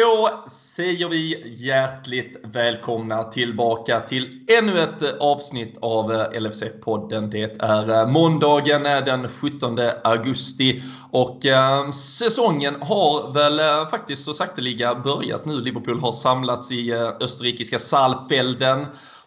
Då säger vi hjärtligt välkomna tillbaka till ännu ett avsnitt av LFC-podden. Det är eh, måndagen eh, den 17 augusti och eh, säsongen har väl faktiskt så sakteliga börjat nu. Liverpool har samlats i österrikiska Saalfelden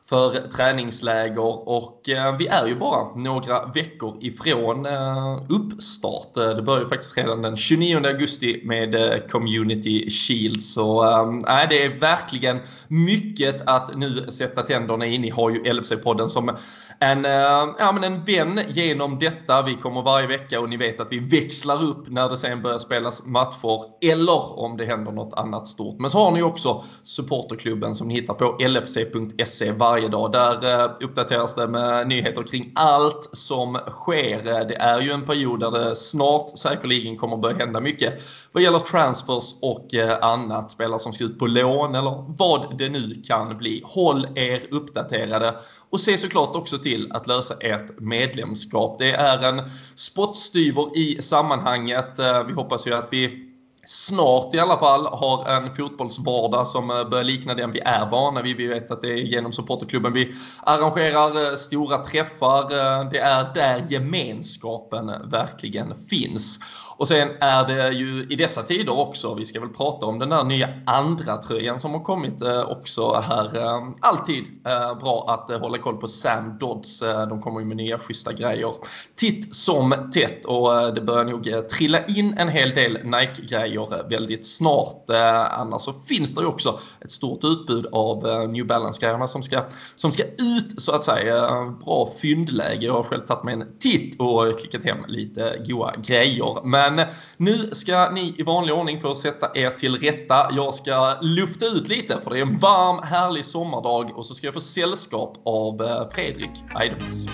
för träningsläger och eh, vi är ju bara några veckor ifrån eh, uppstart. Eh, det börjar ju faktiskt redan den 29 augusti med eh, Community Shield så äh, det är verkligen mycket att nu sätta tänderna in i. Har ju LFC-podden som en, eh, ja, men en vän genom detta. Vi kommer varje vecka och ni vet att vi växlar upp när det sen börjar spelas matcher eller om det händer något annat stort. Men så har ni också supporterklubben som ni hittar på lfc.se varje varje dag. Där eh, uppdateras det med nyheter kring allt som sker. Eh, det är ju en period där det snart säkerligen kommer börja hända mycket vad gäller transfers och eh, annat. Spelare som ska ut på lån eller vad det nu kan bli. Håll er uppdaterade och se såklart också till att lösa ert medlemskap. Det är en spottstyver i sammanhanget. Vi hoppas ju att vi snart i alla fall har en fotbollsvardag som eh, börjar likna den vi är vana vid. Vi vet att det är genom supporterklubben vi arrangerar eh, stora träffar. Eh, det är där gemenskapen verkligen finns. Och sen är det ju i dessa tider också, vi ska väl prata om den där nya andra tröjan som har kommit eh, också här. Eh, alltid eh, bra att hålla koll på Sam Dodds. De kommer ju med nya schyssta grejer titt som tätt och det börjar nog trilla in en hel del Nike-grejer väldigt snart. Annars så finns det ju också ett stort utbud av New Balance-grejerna som ska, som ska ut så att säga. Bra fyndläge. Jag har själv tagit mig en titt och klickat hem lite goa grejer. Men nu ska ni i vanlig ordning få sätta er till rätta. Jag ska lufta ut lite för det är en varm härlig sommardag och så ska jag få sällskap av eh, Fredrik Eidefors.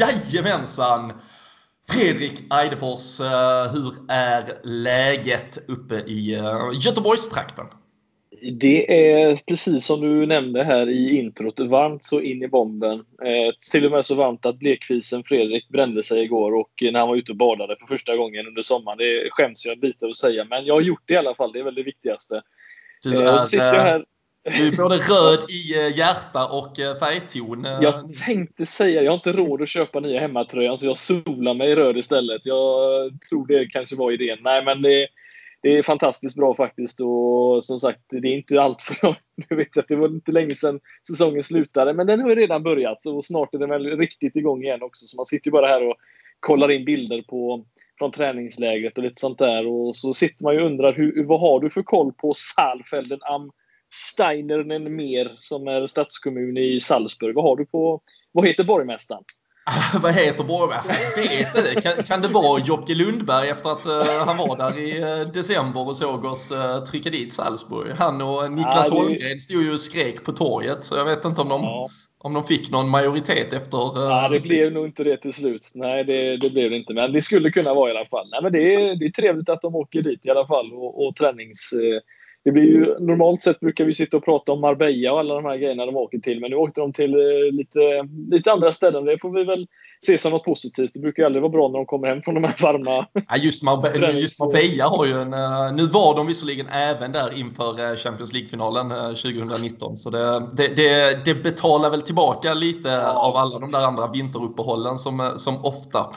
Jajamensan! Fredrik Eidefors, hur är läget uppe i Göteborgstrakten? Det är precis som du nämnde här i introt, varmt så in i bomben. Eh, till och med så varmt att blekvisen Fredrik brände sig igår och när han var ute och badade för första gången under sommaren. Det skäms jag lite att säga, men jag har gjort det i alla fall. Det är väl det viktigaste. Du är, eh, här... Du är både röd i eh, hjärta och eh, färgton. Eh. Jag tänkte säga, jag har inte råd att köpa nya hemmatröjan så jag solar mig i röd istället. Jag tror det kanske var idén. Nej, men det, det är fantastiskt bra faktiskt och som sagt, det är inte allt för Nu vet att det var inte länge sedan säsongen slutade, men den har ju redan börjat och snart är den väl riktigt igång igen också. Så man sitter ju bara här och kollar in bilder på, från träningslägret och lite sånt där. Och så sitter man ju och undrar, hur, vad har du för koll på Saalfelden am Steinernen mer som är stadskommun i Salzburg? Vad har du på, vad heter borgmästaren? Vad heter borgmästaren? Jag vet inte. Kan, kan det vara Jocke Lundberg efter att uh, han var där i uh, december och såg oss uh, trycka dit Salzburg? Han och Niklas ja, det... Holmgren stod ju och skrek på torget så jag vet inte om de, ja. om de fick någon majoritet efter... Ja, det blev nog inte det till slut. Nej, det, det blev det inte. Men det skulle kunna vara i alla fall. Nej, men det, är, det är trevligt att de åker dit i alla fall och, och tränings det blir ju, normalt sett brukar vi sitta och prata om Marbella och alla de här grejerna de åker till. Men nu åkte de till eh, lite, lite andra ställen. Det får vi väl se som något positivt. Det brukar ju aldrig vara bra när de kommer hem från de här varma... Ja, just, Marbe just Marbella har ju en... Uh, nu var de visserligen även där inför uh, Champions League-finalen uh, 2019. Så det, det, det, det, betalar väl tillbaka lite av alla de där andra vinteruppehållen som, som ofta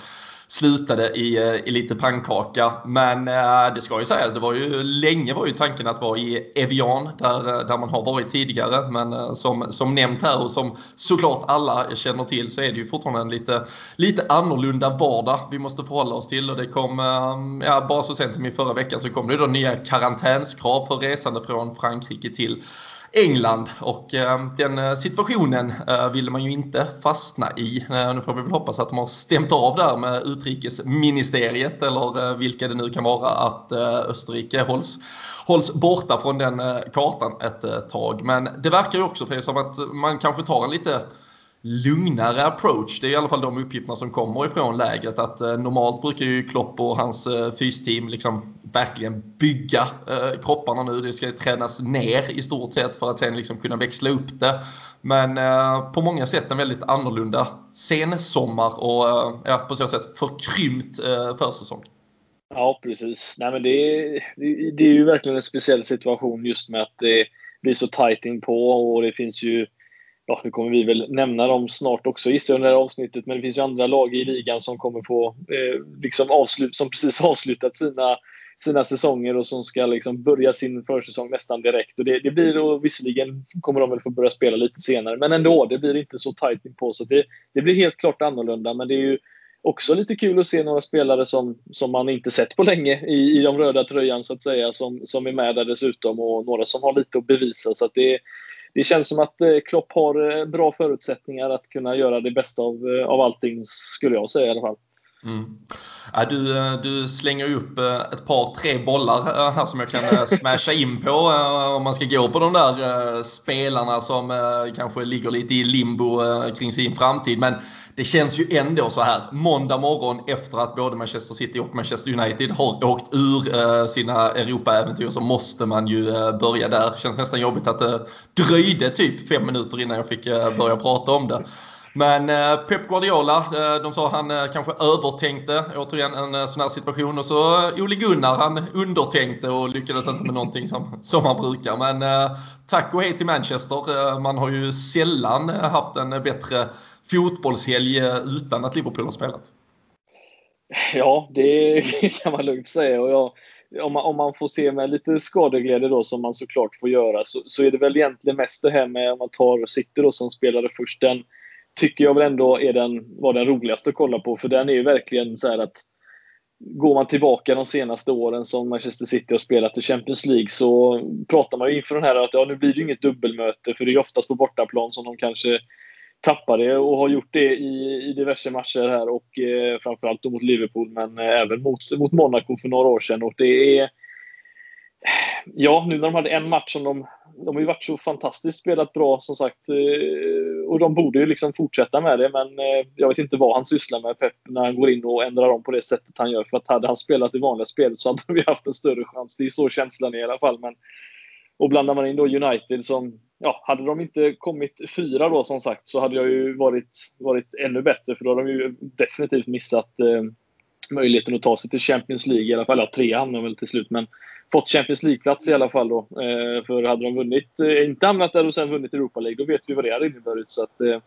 slutade i, eh, i lite pannkaka. Men eh, det ska ju sägas, det var ju länge var ju tanken att vara i Evian där, eh, där man har varit tidigare. Men som, som nämnt här och som såklart alla känner till så är det ju fortfarande en lite, lite annorlunda vardag vi måste förhålla oss till. Och det kom, ja, bara så sent som i förra veckan så kom det då nya karantänskrav för resande från Frankrike till England och eh, den eh, situationen eh, ville man ju inte fastna i. Eh, nu får vi väl hoppas att de har stämt av där med utrikesministeriet eller eh, vilka det nu kan vara att Österrike hålls, hålls borta från den kartan ett tag. Men det verkar ju också som att man kanske tar en lite lugnare approach. Det är i alla fall de uppgifterna som kommer ifrån lägret. Att eh, normalt brukar ju Klopp och hans eh, fysteam liksom verkligen bygga eh, kropparna nu. Det ska tränas ner i stort sett för att sen liksom kunna växla upp det. Men eh, på många sätt en väldigt annorlunda sensommar och eh, ja, på så sätt förkrympt eh, försäsong. Ja, precis. Nej, men det, är, det är ju verkligen en speciell situation just med att det blir så tajt in på och det finns ju ja, nu kommer vi väl nämna dem snart också gissar jag under det här avsnittet, men det finns ju andra lag i ligan som kommer få eh, liksom avslut, som precis avslutat sina, sina säsonger och som ska liksom börja sin försäsong nästan direkt. Och det, det blir då, visserligen kommer de väl få börja spela lite senare, men ändå, det blir inte så tajt på så det, det blir helt klart annorlunda. Men det är ju också lite kul att se några spelare som, som man inte sett på länge i, i de röda tröjan så att säga, som, som är med där dessutom och några som har lite att bevisa. Så att det, det känns som att eh, Klopp har eh, bra förutsättningar att kunna göra det bästa av, eh, av allting, skulle jag säga i alla fall. Mm. Ja, du, eh, du slänger upp eh, ett par, tre bollar eh, här som jag kan smasha in på om man ska gå på de där spelarna som kanske ligger lite i limbo kring sin framtid. Men det känns ju ändå så här. Måndag morgon efter att både Manchester City och Manchester United har åkt ur sina Europa-äventyr så måste man ju börja där. Det Känns nästan jobbigt att det dröjde typ fem minuter innan jag fick börja prata om det. Men eh, Pep Guardiola, eh, de sa han eh, kanske övertänkte återigen en sån här situation. Och så Ole Gunnar, han undertänkte och lyckades inte med någonting som, som han brukar. Men tack och hej till Manchester. man har ju sällan haft en bättre fotbollshelg utan att Liverpool har spelat. Ja, det kan man lugnt säga. Och jag, om, man, om man får se med lite skadeglädje då, som man såklart får göra, så, så är det väl egentligen mest det här med, om man tar City då som spelade först, den tycker jag väl ändå är den, var den roligaste att kolla på, för den är ju verkligen så här att Går man tillbaka de senaste åren som Manchester City har spelat i Champions League så pratar man ju inför den här att ja, nu blir det inget dubbelmöte för det är oftast på bortaplan som de kanske tappar det och har gjort det i, i diverse matcher här och eh, framförallt då mot Liverpool men eh, även mot, mot Monaco för några år sedan. Och det är... Ja, nu när de hade en match som de... De har ju varit så fantastiskt spelat bra som sagt eh, och de borde ju liksom fortsätta med det men eh, jag vet inte vad han sysslar med Pep när han går in och ändrar om på det sättet han gör för att hade han spelat i vanliga spelet så hade vi haft en större chans. Det är ju så känslan är i alla fall men och blandar man in då United som ja, hade de inte kommit fyra då som sagt så hade jag ju varit, varit ännu bättre för då hade de ju definitivt missat eh, möjligheten att ta sig till Champions League i alla fall. Ja, tre hamnade väl till slut men fått Champions League-plats i alla fall då. Eh, för hade de vunnit, eh, inte hamnat där och sen vunnit Europa League, då vet vi vad det hade inneburit. Så att eh,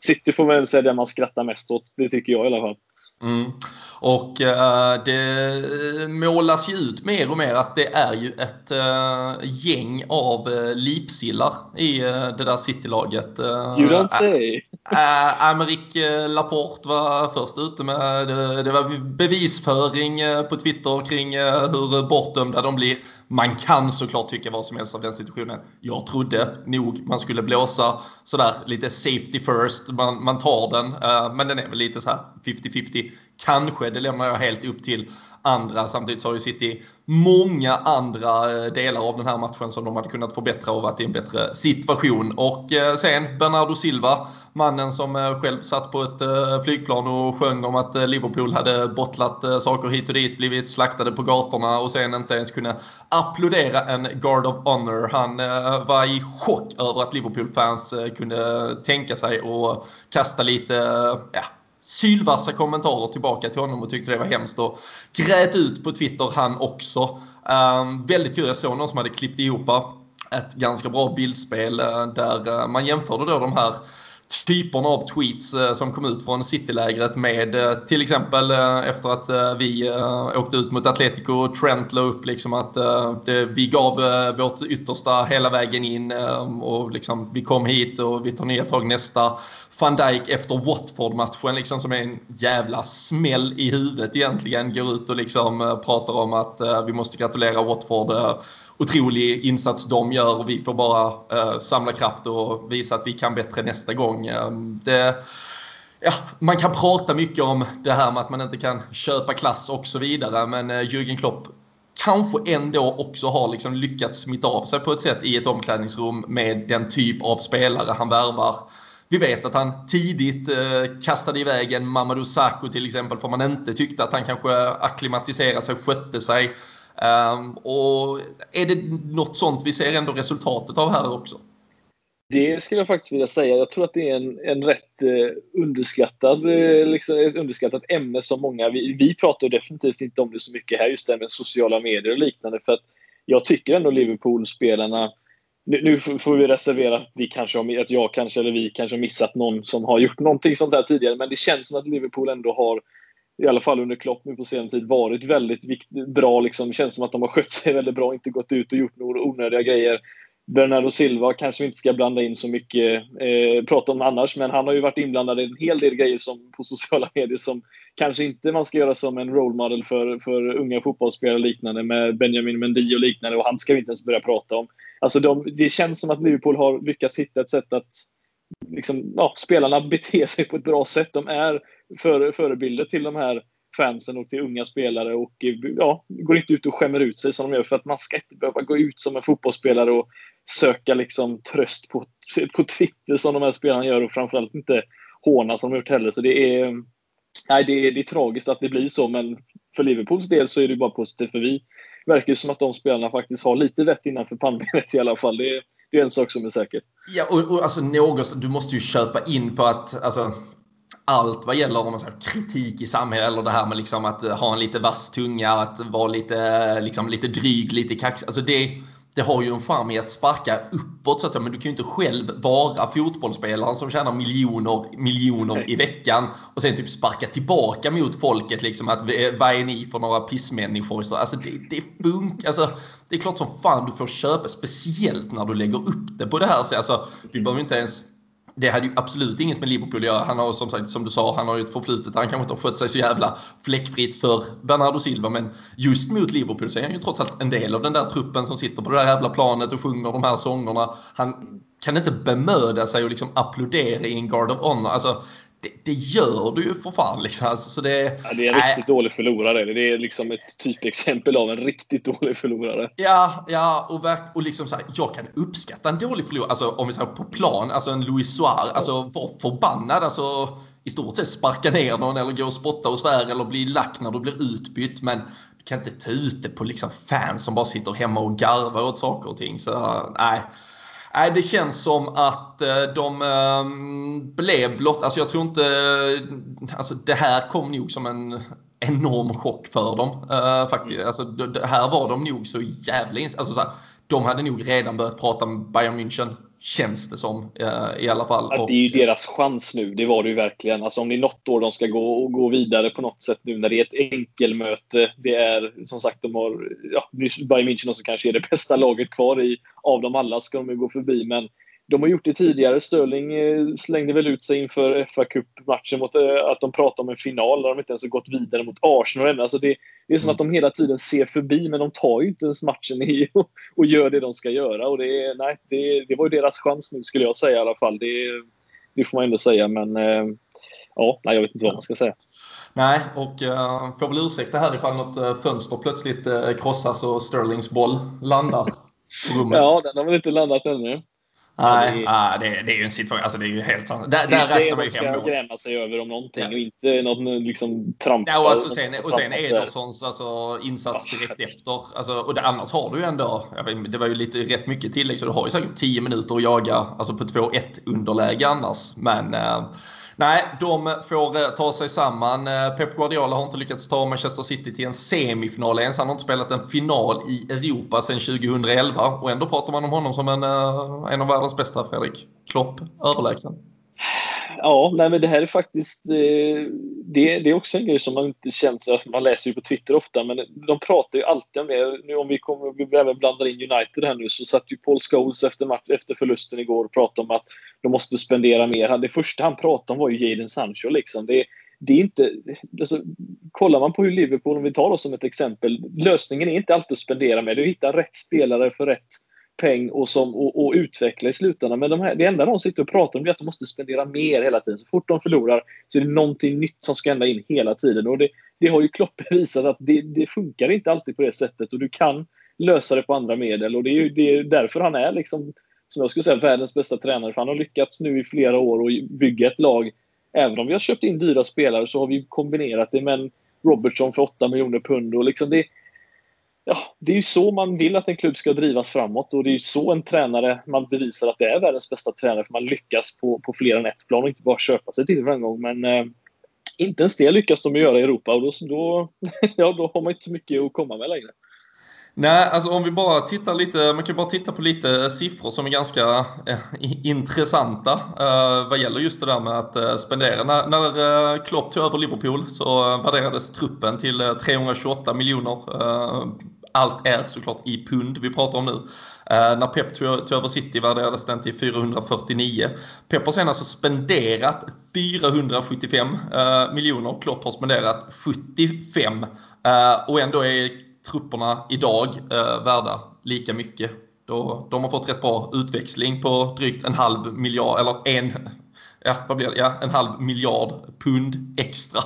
City får väl säga det man skrattar mest åt. Det tycker jag i alla fall. Mm. Och uh, det målas ju ut mer och mer att det är ju ett uh, gäng av uh, lipsillar i det där Citylaget. Uh, you don't say. Eh, Amerik eh, Laporte var först ute med det, det var bevisföring eh, på Twitter kring hur bortdömda de blir. Man kan såklart tycka vad som helst av den situationen. Jag trodde nog man skulle blåsa sådär lite safety first. Man, man tar den, eh, men den är väl lite så här 50-50 Kanske, det lämnar jag helt upp till andra. Samtidigt så har ju City många andra eh, delar av den här matchen som de hade kunnat förbättra och varit i en bättre situation. Och uh, sen Bernardo Silva, mannen som uh, själv satt på ett flygplan och sjöng om att Liverpool hade bottlat saker hit och dit, blivit slaktade på gatorna och sen inte ens kunde applådera en Guard of Honor. Han eh, var i chock över att Liverpool-fans eh, kunde tänka sig att kasta lite eh, ja, sylvassa kommentarer tillbaka till honom och tyckte det var hemskt och grät ut på Twitter han också. Um, väldigt kul, jag såg någon som hade klippt ihop ett ganska bra bildspel där man jämförde då de här typerna av tweets eh, som kom ut från Citylägret med eh, till exempel eh, efter att vi åkte ut mot Atletico och Trent la upp liksom att det, vi gav vårt yttersta hela vägen in och liksom vi kom hit och vi tar nya tag nästa van Dijk efter Watford-matchen liksom som är en jävla smäll i huvudet egentligen går ut och liksom pratar om att vi måste gratulera Watford. Otrolig insats de gör och vi får bara eh, samla kraft och visa att vi kan bättre nästa gång. Ehm, det, ja, man kan prata mycket om det här med att man inte kan köpa klass och så vidare men eh, Jürgen Klopp kanske ändå också har liksom lyckats smitta av sig på ett sätt i ett omklädningsrum med den typ av spelare han värvar vi vet att han tidigt eh, kastade iväg en Mamadou Sakho till exempel för man inte tyckte att han kanske akklimatiserade sig, skötte sig. Ehm, och är det något sånt vi ser ändå resultatet av här också? Det skulle jag faktiskt vilja säga. Jag tror att det är en, en rätt eh, underskattad, eh, liksom, ett underskattat ämne som många... Vi, vi pratar definitivt inte om det så mycket här, just det här med sociala medier och liknande. För att jag tycker ändå Liverpool-spelarna... Nu, nu får vi reservera att, vi kanske har, att jag kanske, eller vi kanske har missat någon som har gjort någonting sånt här tidigare. Men det känns som att Liverpool ändå har i alla fall under Klopp nu på senare tid varit väldigt vikt, bra. Liksom. Det känns som att de har skött sig väldigt bra, inte gått ut och gjort några onödiga grejer. Bernardo Silva kanske vi inte ska blanda in så mycket, eh, prata om annars, men han har ju varit inblandad i en hel del grejer som, på sociala medier som kanske inte man ska göra som en role model för, för unga fotbollsspelare och liknande med Benjamin Mendy och liknande och han ska vi inte ens börja prata om. Alltså de, det känns som att Liverpool har lyckats hitta ett sätt att liksom, ja, spelarna beter sig på ett bra sätt. De är för, förebilder till de här fansen och till unga spelare och ja, går inte ut och skämmer ut sig som de gör för att man ska inte behöva gå ut som en fotbollsspelare och söka liksom tröst på, på Twitter som de här spelarna gör och framförallt inte håna som de gjort heller. Så det är, nej, det är, det är tragiskt att det blir så, men för Liverpools del så är det bara positivt för vi verkar som att de spelarna faktiskt har lite vett innanför pannbenet i alla fall. Det är, det är en sak som är säker. Ja, och, och alltså något, du måste ju köpa in på att alltså, allt vad gäller om man säger, kritik i samhället eller det här med liksom att ha en lite vass tunga, att vara lite, liksom, lite dryg, lite kaxig. Alltså det, det har ju en charm i att sparka uppåt så att säga, men du kan ju inte själv vara fotbollsspelaren som tjänar miljoner, miljoner i veckan och sen typ sparka tillbaka mot folket liksom att vad är ni för några pissmänniskor? Så, alltså det, det funkar, alltså det är klart som fan du får köpa, speciellt när du lägger upp det på det här sättet. Alltså, vi behöver inte ens det hade ju absolut inget med Liverpool att göra. Han har som sagt, som du sa, han har ju ett förflutet. Han kanske inte har skött sig så jävla fläckfritt för Bernardo Silva, men just mot Liverpool så är han ju trots allt en del av den där truppen som sitter på det där jävla planet och sjunger de här sångerna. Han kan inte bemöda sig och liksom applådera i en Guard of Honor. Alltså, det, det, gör du ju för fan. Liksom. Alltså, så det, ja, det är en äh, riktigt dålig förlorare. Det är liksom ett typexempel av en riktigt dålig förlorare. Ja, ja och, verk, och liksom så här, jag kan uppskatta en dålig förlorare. Alltså om vi säger på plan, alltså en Luis Suarez, alltså var förbannad. Alltså i stort sett sparka ner någon eller gå och spotta och svära eller bli lack när du blir utbytt. Men du kan inte ta ut det på liksom fans som bara sitter hemma och garvar åt saker och ting. Så nej. Nej, det känns som att eh, de ehm, blev blott... Alltså jag tror inte... Alltså det här kom nog som en enorm chock för dem uh, faktiskt. Alltså det, här var de nog så jävla... Alltså så här, de hade nog redan börjat prata med Bayern München Känns det som eh, i alla fall. Ja, det är ju deras chans nu. Det var det ju verkligen. Alltså om det är något år de ska gå och gå vidare på något sätt nu när det är ett enkelmöte. Det är som sagt, de har ja, Bayern München som kanske är det bästa laget kvar i av dem alla ska de ju gå förbi. Men de har gjort det tidigare. Sterling eh, slängde väl ut sig inför fa Cup-matchen mot eh, att de pratade om en final där de inte ens har gått vidare mot Arsenal. Alltså det, det är som mm. att de hela tiden ser förbi, men de tar ju inte ens matchen i och, och gör det de ska göra. Och det, nej, det, det var ju deras chans nu, skulle jag säga i alla fall. Det, det får man ändå säga, men eh, ja, nej, jag vet inte vad man ska säga. Nej, och uh, får väl ursäkta här ifall något uh, fönster plötsligt uh, krossas och Sterlings boll landar på rummet. Ja, den har väl inte landat ännu. Nej, det, ah, det, det, är ju en situation, alltså det är ju helt sant. Där, där räknar man ju hem Det ska gräma sig över om någonting ja. och inte något liksom trampa. Ja, och, alltså, sen, och sen Edersons alltså, insats direkt efter. Alltså, och det, annars har du ju ändå, vet, det var ju lite rätt mycket tillägg så du har ju säkert 10 minuter att jaga alltså på 2-1 underläge annars. Men äh, Nej, de får eh, ta sig samman. Eh, Pep Guardiola har inte lyckats ta Manchester City till en semifinal ens. Han har inte spelat en final i Europa sedan 2011 och ändå pratar man om honom som en, eh, en av världens bästa, Fredrik. Klopp, överlägsen. Ja, nej, men det här är faktiskt... Eh, det, det är också en grej som man inte känner... Alltså, man läser ju på Twitter ofta, men de pratar ju alltid om det. Nu om vi, kommer, vi även blandar in United här nu så satt ju Paul Scholes efter, match, efter förlusten igår och pratade om att de måste spendera mer. Det första han pratade om var ju Jadon Sancho. Liksom. Det, det är inte... Alltså, kollar man på hur Liverpool, om vi tar oss som ett exempel, lösningen är inte alltid att spendera mer. Du hittar rätt spelare för rätt peng och, som, och, och utveckla i slutändan. Men de här, det enda de sitter och pratar om är att de måste spendera mer hela tiden. Så fort de förlorar så är det någonting nytt som ska hända in hela tiden. Och det, det har ju Klopp visat att det, det, funkar inte alltid på det sättet och du kan lösa det på andra medel. Och det är ju det är därför han är liksom som jag skulle säga, världens bästa tränare. För han har lyckats nu i flera år att bygga ett lag. Även om vi har köpt in dyra spelare så har vi kombinerat det med en Robertson för 8 miljoner pund. Och liksom det, ja, det är ju så man vill att en klubb ska drivas framåt och det är ju så en tränare man bevisar att det är världens bästa tränare för man lyckas på, på fler än ett plan och inte bara köpa sig till framgång. Men eh, inte ens det lyckas de göra i Europa och då, då, ja, då har man inte så mycket att komma med längre. Nej, alltså om vi bara tittar lite, man kan bara titta på lite eh, siffror som är ganska eh, intressanta eh, vad gäller just det där med att eh, spendera. När, när eh, Klopp tog över Liverpool så eh, värderades truppen till eh, 328 miljoner. Allt är såklart i pund vi pratar om nu. Eh, när Pep tog, över City värderades den till 449. Pep har sen alltså spenderat 475 eh, miljoner. Klopp har spenderat 75. Eh, och ändå är trupperna idag eh, värda lika mycket. Då, de har fått rätt bra utväxling på drygt en halv miljard, eller en, ja, vad blir det? Ja, en halv miljard pund extra.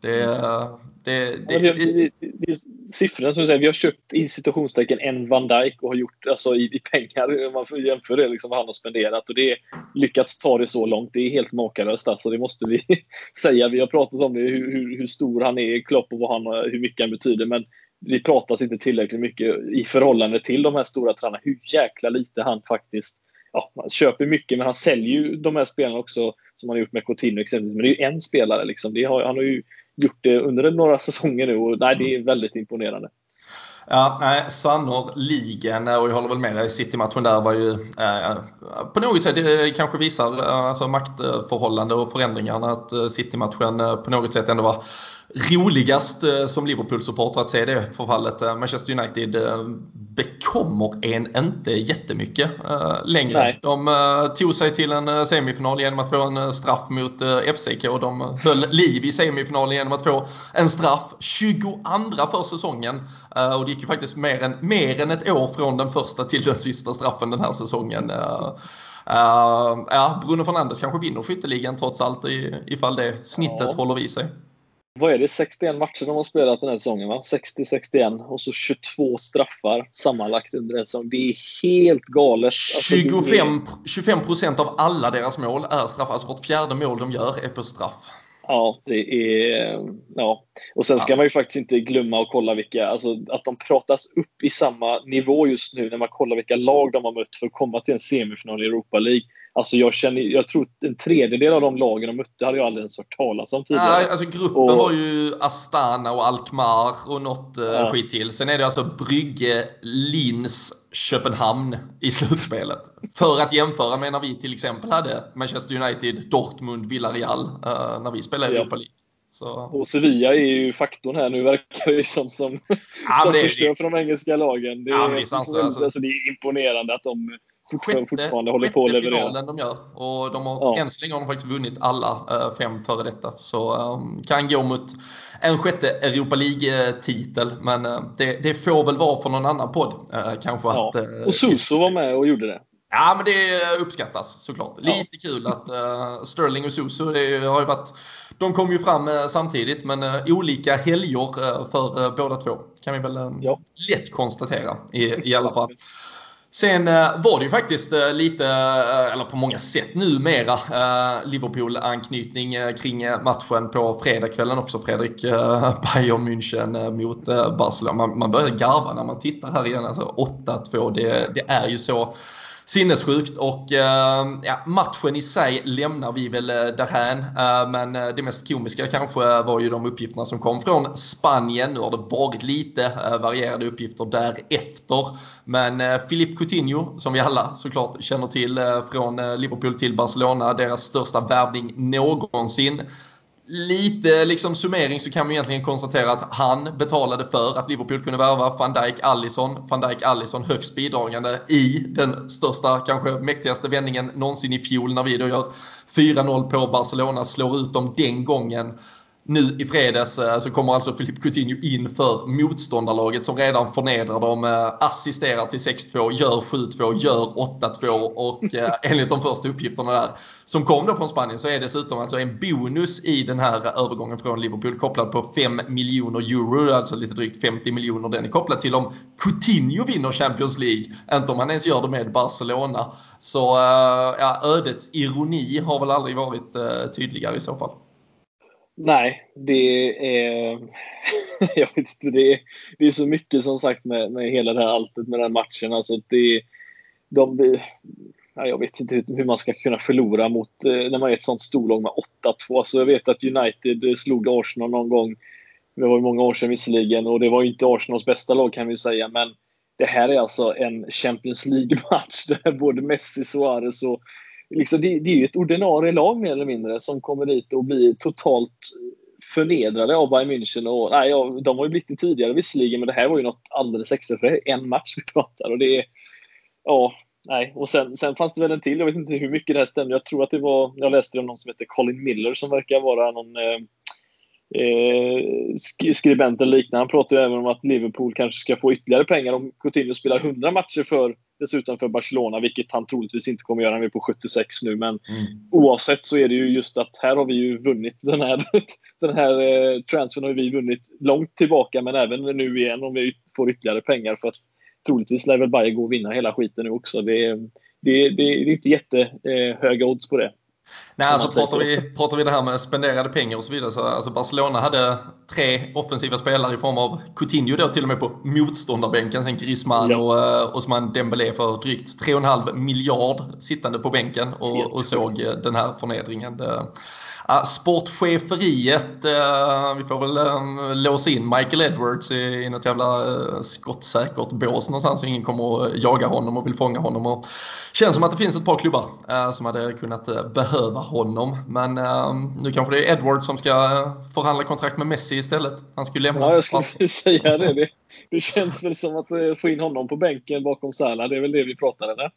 Det, eh, det, det, det, det, det, siffrorna som du säger, vi har köpt i citationstecken en Van Dijk och har gjort alltså i, i pengar, om man får jämföra det liksom vad han har spenderat och det lyckats ta det så långt. Det är helt makalöst alltså, det måste vi säga. Vi har pratat om det, hur, hur, hur stor han är Klopp och vad han, hur mycket han betyder, men det pratas inte tillräckligt mycket i förhållande till de här stora tränarna. Hur jäkla lite han faktiskt ja, han köper mycket, men han säljer ju de här spelarna också som han har gjort med Coutinho exempelvis. Men det är ju en spelare liksom. Har, han har ju gjort det under några säsonger nu och nej, det är väldigt imponerande. Ja, nej, sannoliken. Och jag håller väl med dig. City-matchen där var ju eh, på något sätt, det kanske visar eh, alltså, maktförhållande och förändringarna. Att eh, City-matchen eh, på något sätt ändå var roligast eh, som Liverpool-supporter att se det förfallet. Eh, Manchester United eh, bekommer en inte jättemycket längre. Nej. De tog sig till en semifinal genom att få en straff mot FCK. De höll liv i semifinalen genom att få en straff 22 för säsongen. Och det gick ju faktiskt mer än, mer än ett år från den första till den sista straffen den här säsongen. ja, Bruno Fernandes kanske vinner skytteligan trots allt ifall det snittet ja. håller i sig vad är det, 61 matcher de har spelat den här säsongen va? 60-61 och så 22 straffar sammanlagt under en säsong. Det är helt galet. Alltså, 25, procent av alla deras mål är straffar. Alltså vart fjärde mål de gör är på straff. Ja, det är... Ja. Och sen ska ja. man ju faktiskt inte glömma att kolla vilka... Alltså att de pratas upp i samma nivå just nu när man kollar vilka lag de har mött för att komma till en semifinal i Europa League. Alltså jag, känner, jag tror en tredjedel av de lagen de mötte hade jag aldrig ens hört talas om tidigare. Nej, alltså gruppen och, var ju Astana och Alkmaar och något eh, ja. skit till. Sen är det alltså Brygge, Linz, Köpenhamn i slutspelet. För att jämföra med när vi till exempel hade Manchester United, Dortmund, Villarreal uh, när vi spelade i ja. Europa League. Så. Och Sevilla är ju faktorn här nu verkar det som, som, ja, som förstör för de engelska lagen. Det, ja, det, är, alltså, det är imponerande att de fortfarande, fortfarande håller på att leverera. de gör. Och de har, ja. än så länge har de faktiskt vunnit alla äh, fem före detta. Så um, kan gå mot en sjätte Europa League-titel. Men uh, det, det, får väl vara för någon annan podd uh, kanske. Ja. Att, och Suso var med och gjorde det. Ja, men det uppskattas såklart. Ja. Lite kul att uh, Sterling och Suso, det har ju varit, de kom ju fram uh, samtidigt, men uh, olika helger för båda två. Kan vi väl ja. lätt konstatera i, i alla fall. Sen eh, var det ju faktiskt eh, lite, eh, eller på många sätt numera, Liverpool-anknytning kring matchen på fredagskvällen också. Fredrik Bayern München mot Barcelona. Man, man börjar garva när man tittar här igen. Alltså 8-2, det, det är ju så sinnessjukt och eh, ja, matchen i sig lämnar vi väl eh, därhän. Eh, men eh, det mest komiska kanske var ju de uppgifterna som kom från Spanien. Nu har det varit lite eh, varierade uppgifter därefter. Men Filip Coutinho, som vi alla såklart känner till från Liverpool till Barcelona, deras största värvning någonsin lite liksom summering så kan man egentligen konstatera att han betalade för att Liverpool kunde värva van Dijk Allison. Van Dijk Allison högst bidragande i den största, kanske mäktigaste vändningen någonsin i fjol när vi då gör 4-0 på Barcelona, slår ut dem den gången nu i fredags eh, så kommer alltså Filip Coutinho in för motståndarlaget som redan förnedrar dem, eh, assisterar till 6-2, gör 7-2, gör 8-2 och eh, enligt de första uppgifterna där som kom då från Spanien så är dessutom alltså en bonus i den här övergången från Liverpool kopplad på 5 miljoner euro, alltså lite drygt 50 miljoner. Den är kopplad till om Coutinho vinner Champions League, inte om han ens gör det med Barcelona. Så ja, ödets ironi har väl aldrig varit tydligare i så fall. Nej, det är... jag vet inte, det är, det är så mycket som sagt med, med hela det här alltet med den matchen. Alltså det, de, jag vet inte hur man ska kunna förlora mot eh, när man är ett sånt storlag med 8-2. Så alltså, jag vet att United slog Arsenal någon gång. Det var ju många år sedan visserligen och det var ju inte Arsenals bästa lag kan vi säga. Men det här är alltså en Champions League-match där både Messi, Suarez och liksom, det, det är ju ett ordinarie lag mer eller mindre som kommer dit och blir totalt förnedrade av Bayern München. Och, nej, ja, de har ju blivit det tidigare visserligen, men det här var ju något alldeles extra. För det är en match vi pratar och det är... Ja, nej. Och sen, sen fanns det väl en till. Jag vet inte hur mycket det här stämde. Jag tror att det var... Jag läste om någon som heter Colin Miller som verkar vara någon... Eh, eh, skribenten liknande. Han pratar ju även om att Liverpool kanske ska få ytterligare pengar om Coutinho spelar 100 matcher för dessutom för Barcelona, vilket han troligtvis inte kommer göra. Han är på 76 nu, men mm. oavsett så är det ju just att här har vi ju vunnit den här, den här eh, transfern har vi vunnit långt tillbaka, men även nu igen om vi får ytterligare pengar för att troligtvis lär väl Bayern gå och vinna hela skiten nu också. Det, det, det, det är inte jättehöga eh, odds på det. Nej, alltså pratar vi, pratar vi det här med spenderade pengar och så vidare så alltså Barcelona hade tre offensiva spelare i form av Coutinho då till och med på motståndarbänken, sen Griezmann ja. och uh, Osman Dembélé för drygt 3,5 miljard sittande på bänken och, och såg uh, den här förnedringen. Det, sportcheferiet, eh, vi får väl eh, låsa in Michael Edwards i, något jävla eh, skottsäkert bås någonstans. Ingen kommer att jaga honom och vill fånga honom. Och känns som att det finns ett par klubbar som hade kunnat eh, behöva honom. Men nu kanske det är Edwards som ska förhandla kontrakt med Messi istället. Han skulle lämna. Ja, jag skulle säga det. det. Det känns väl som att få in honom på bänken bakom Salah. Det är väl det vi pratar eller?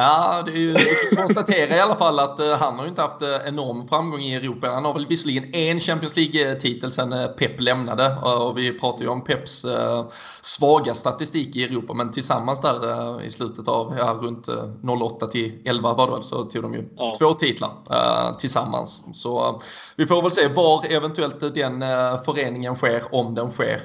Ja, det är ju, kan konstatera i alla fall att uh, han har ju inte haft uh, enorm framgång i Europa. Han har väl visserligen en Champions League-titel sen uh, Pep lämnade. och vi pratar ju om Peps svaga statistik i Europa. Men tillsammans där i slutet av ja, runt 08 till 11 var det så tog de ju ja. två titlar tillsammans. Så vi får väl se var eventuellt den föreningen sker, om den sker.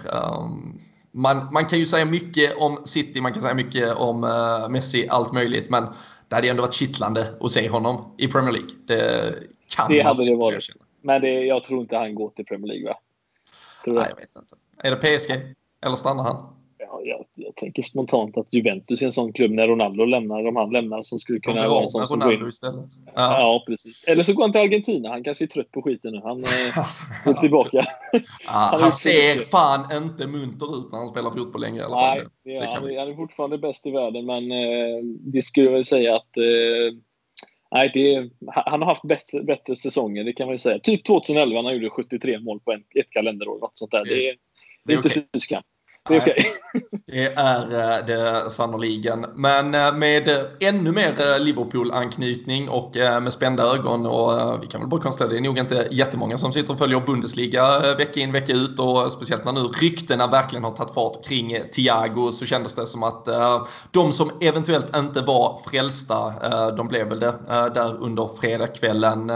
Man, man kan ju säga mycket om City, man kan säga mycket om uh, Messi, allt möjligt. Men det hade ändå varit kittlande att se honom i Premier League. Det kan Det hade det varit. Men det, jag tror inte han går till Premier League, va? Tror Nej, jag vet inte. Är det PSG? Eller stannar han? Ja, jag, jag, tänker spontant att Juventus är en sån klubb när Ronaldo lämnar, om han lämnar, som skulle kunna vara en sån som går in. istället. Ja. ja. precis. Eller så går han till Argentina. Han kanske är trött på skiten nu. Han är tillbaka. Ja, han, han ser fan inte munter ut när han spelar fotboll längre i alla fall. Nej, det, det han, han, är fortfarande bäst i världen, men eh, det skulle jag väl säga att eh, Nej, det, han har haft bättre, bättre säsonger, det kan man ju säga. Typ 2011 när han gjorde 73 mål på en, ett kalenderår. Något sånt där. Det, det, det är inte okay. fy det är okej. Det är eh, det sannoliken. Men eh, med ännu mer eh, Liverpool-anknytning och med spända ögon och vi kan väl bara konstatera det är nog inte jättemånga som sitter och följer Bundesliga vecka in vecka ut och speciellt när nu ryktena verkligen har tagit fart kring Thiago så kändes det som att de som eventuellt inte var frälsta, de blev väl det där under fredagskvällen.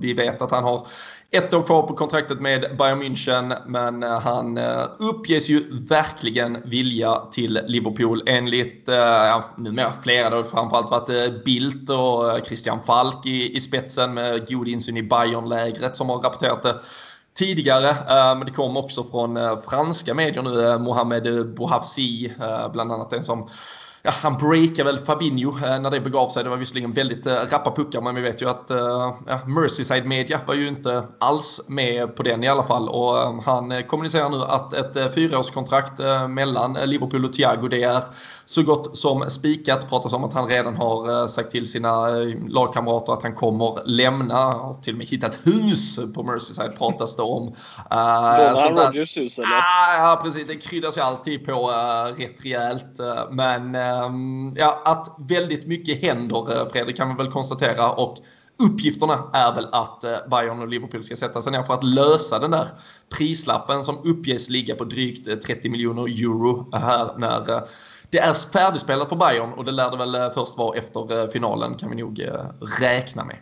Vi vet att han har ett år kvar på kontraktet med Bayern München, men eh, han eh, uppges ju verkligen vilja till Liverpool enligt, eh, ja, numera flera, det har framförallt varit Bildt och Christian Falk i, i spetsen med god insyn i Bayern-lägret som har rapporterat det tidigare. Men det kom också från franska medier nu, Mohamed Bouhafsi, bland annat den som ja, han breakade väl Fabinho eh, när det begav sig. Det var visserligen väldigt eh, rappa puckar men vi vet ju att eh, ja, Merseyside Media var ju inte alls med på den i alla fall. Och han kommunicerar nu att ett fyraårskontrakt mellan Liverpool och Thiago det är så gott som spikat. Pratas om att han redan har sagt till sina lagkamrater att han kommer lämna. Har till och med hittat hus på Merseyside pratas det om. Uh, Rodgers hus eller? Ah, ja precis, det kryddas ju alltid på rätt rejält. Men Ehm, ja, att väldigt mycket händer, eh, Fredrik, kan vi väl konstatera. Och uppgifterna är väl att eh, Bayern och Liverpool ska sätta sig ner för att lösa den där prislappen som uppges ligga på drygt eh, 30 miljoner euro här när det är färdigspelat för Bayern och det lär det väl först vara efter finalen kan vi nog räkna med.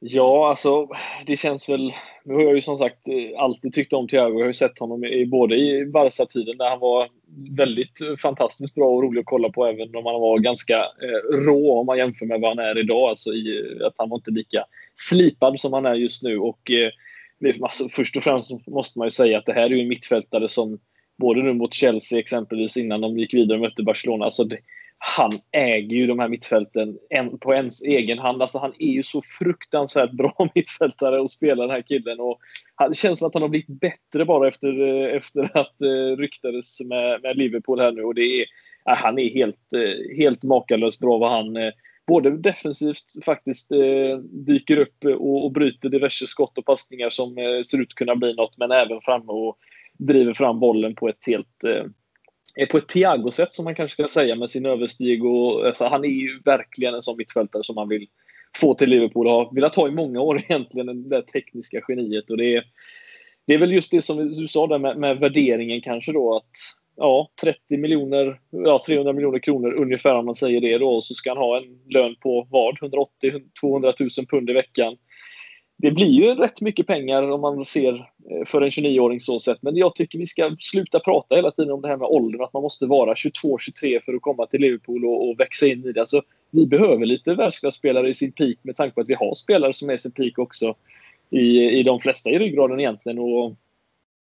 Ja, alltså det känns väl... Nu har jag ju som sagt alltid tyckt om Thiago. Jag har ju sett honom i, både i Barca-tiden där han var väldigt fantastiskt bra och rolig att kolla på även om han var ganska eh, rå om man jämför med vad han är idag. Alltså i, att han var inte lika slipad som han är just nu. Och eh, alltså, Först och främst måste man ju säga att det här är ju en mittfältare som både nu mot Chelsea exempelvis innan de gick vidare och mötte Barcelona. Alltså det, han äger ju de här mittfälten en, på ens egen hand. Alltså han är ju så fruktansvärt bra mittfältare och spelar den här killen. Och det känns som att han har blivit bättre bara efter, eh, efter att uh, ryktades med, med Liverpool här nu. Och det är, uh, han är helt, uh, helt makalöst bra vad han uh, både defensivt faktiskt dyker upp och, och bryter diverse skott och passningar som ser ut att kunna bli något, men även framme och driver fram bollen på ett helt på ett Thiago-sätt som man kanske ska säga med sin överstig. Och, alltså, han är ju verkligen en sån mittfältare som man vill få till Liverpool och har velat ha i många år egentligen, det där tekniska geniet. Och det, är, det är väl just det som du sa där med, med värderingen kanske då att ja, 30 miljoner, ja 300 miljoner kronor ungefär om man säger det då och så ska han ha en lön på vad? 180-200 000 pund i veckan det blir ju rätt mycket pengar om man ser eh, för en 29-åring så sett. Men jag tycker vi ska sluta prata hela tiden om det här med åldern, att man måste vara 22-23 för att komma till Liverpool och, och, växa in i det. Alltså, vi behöver lite världsklasspelare i sin peak med tanke på att vi har spelare som är i sin peak också i, i de flesta i ryggraden egentligen. Och,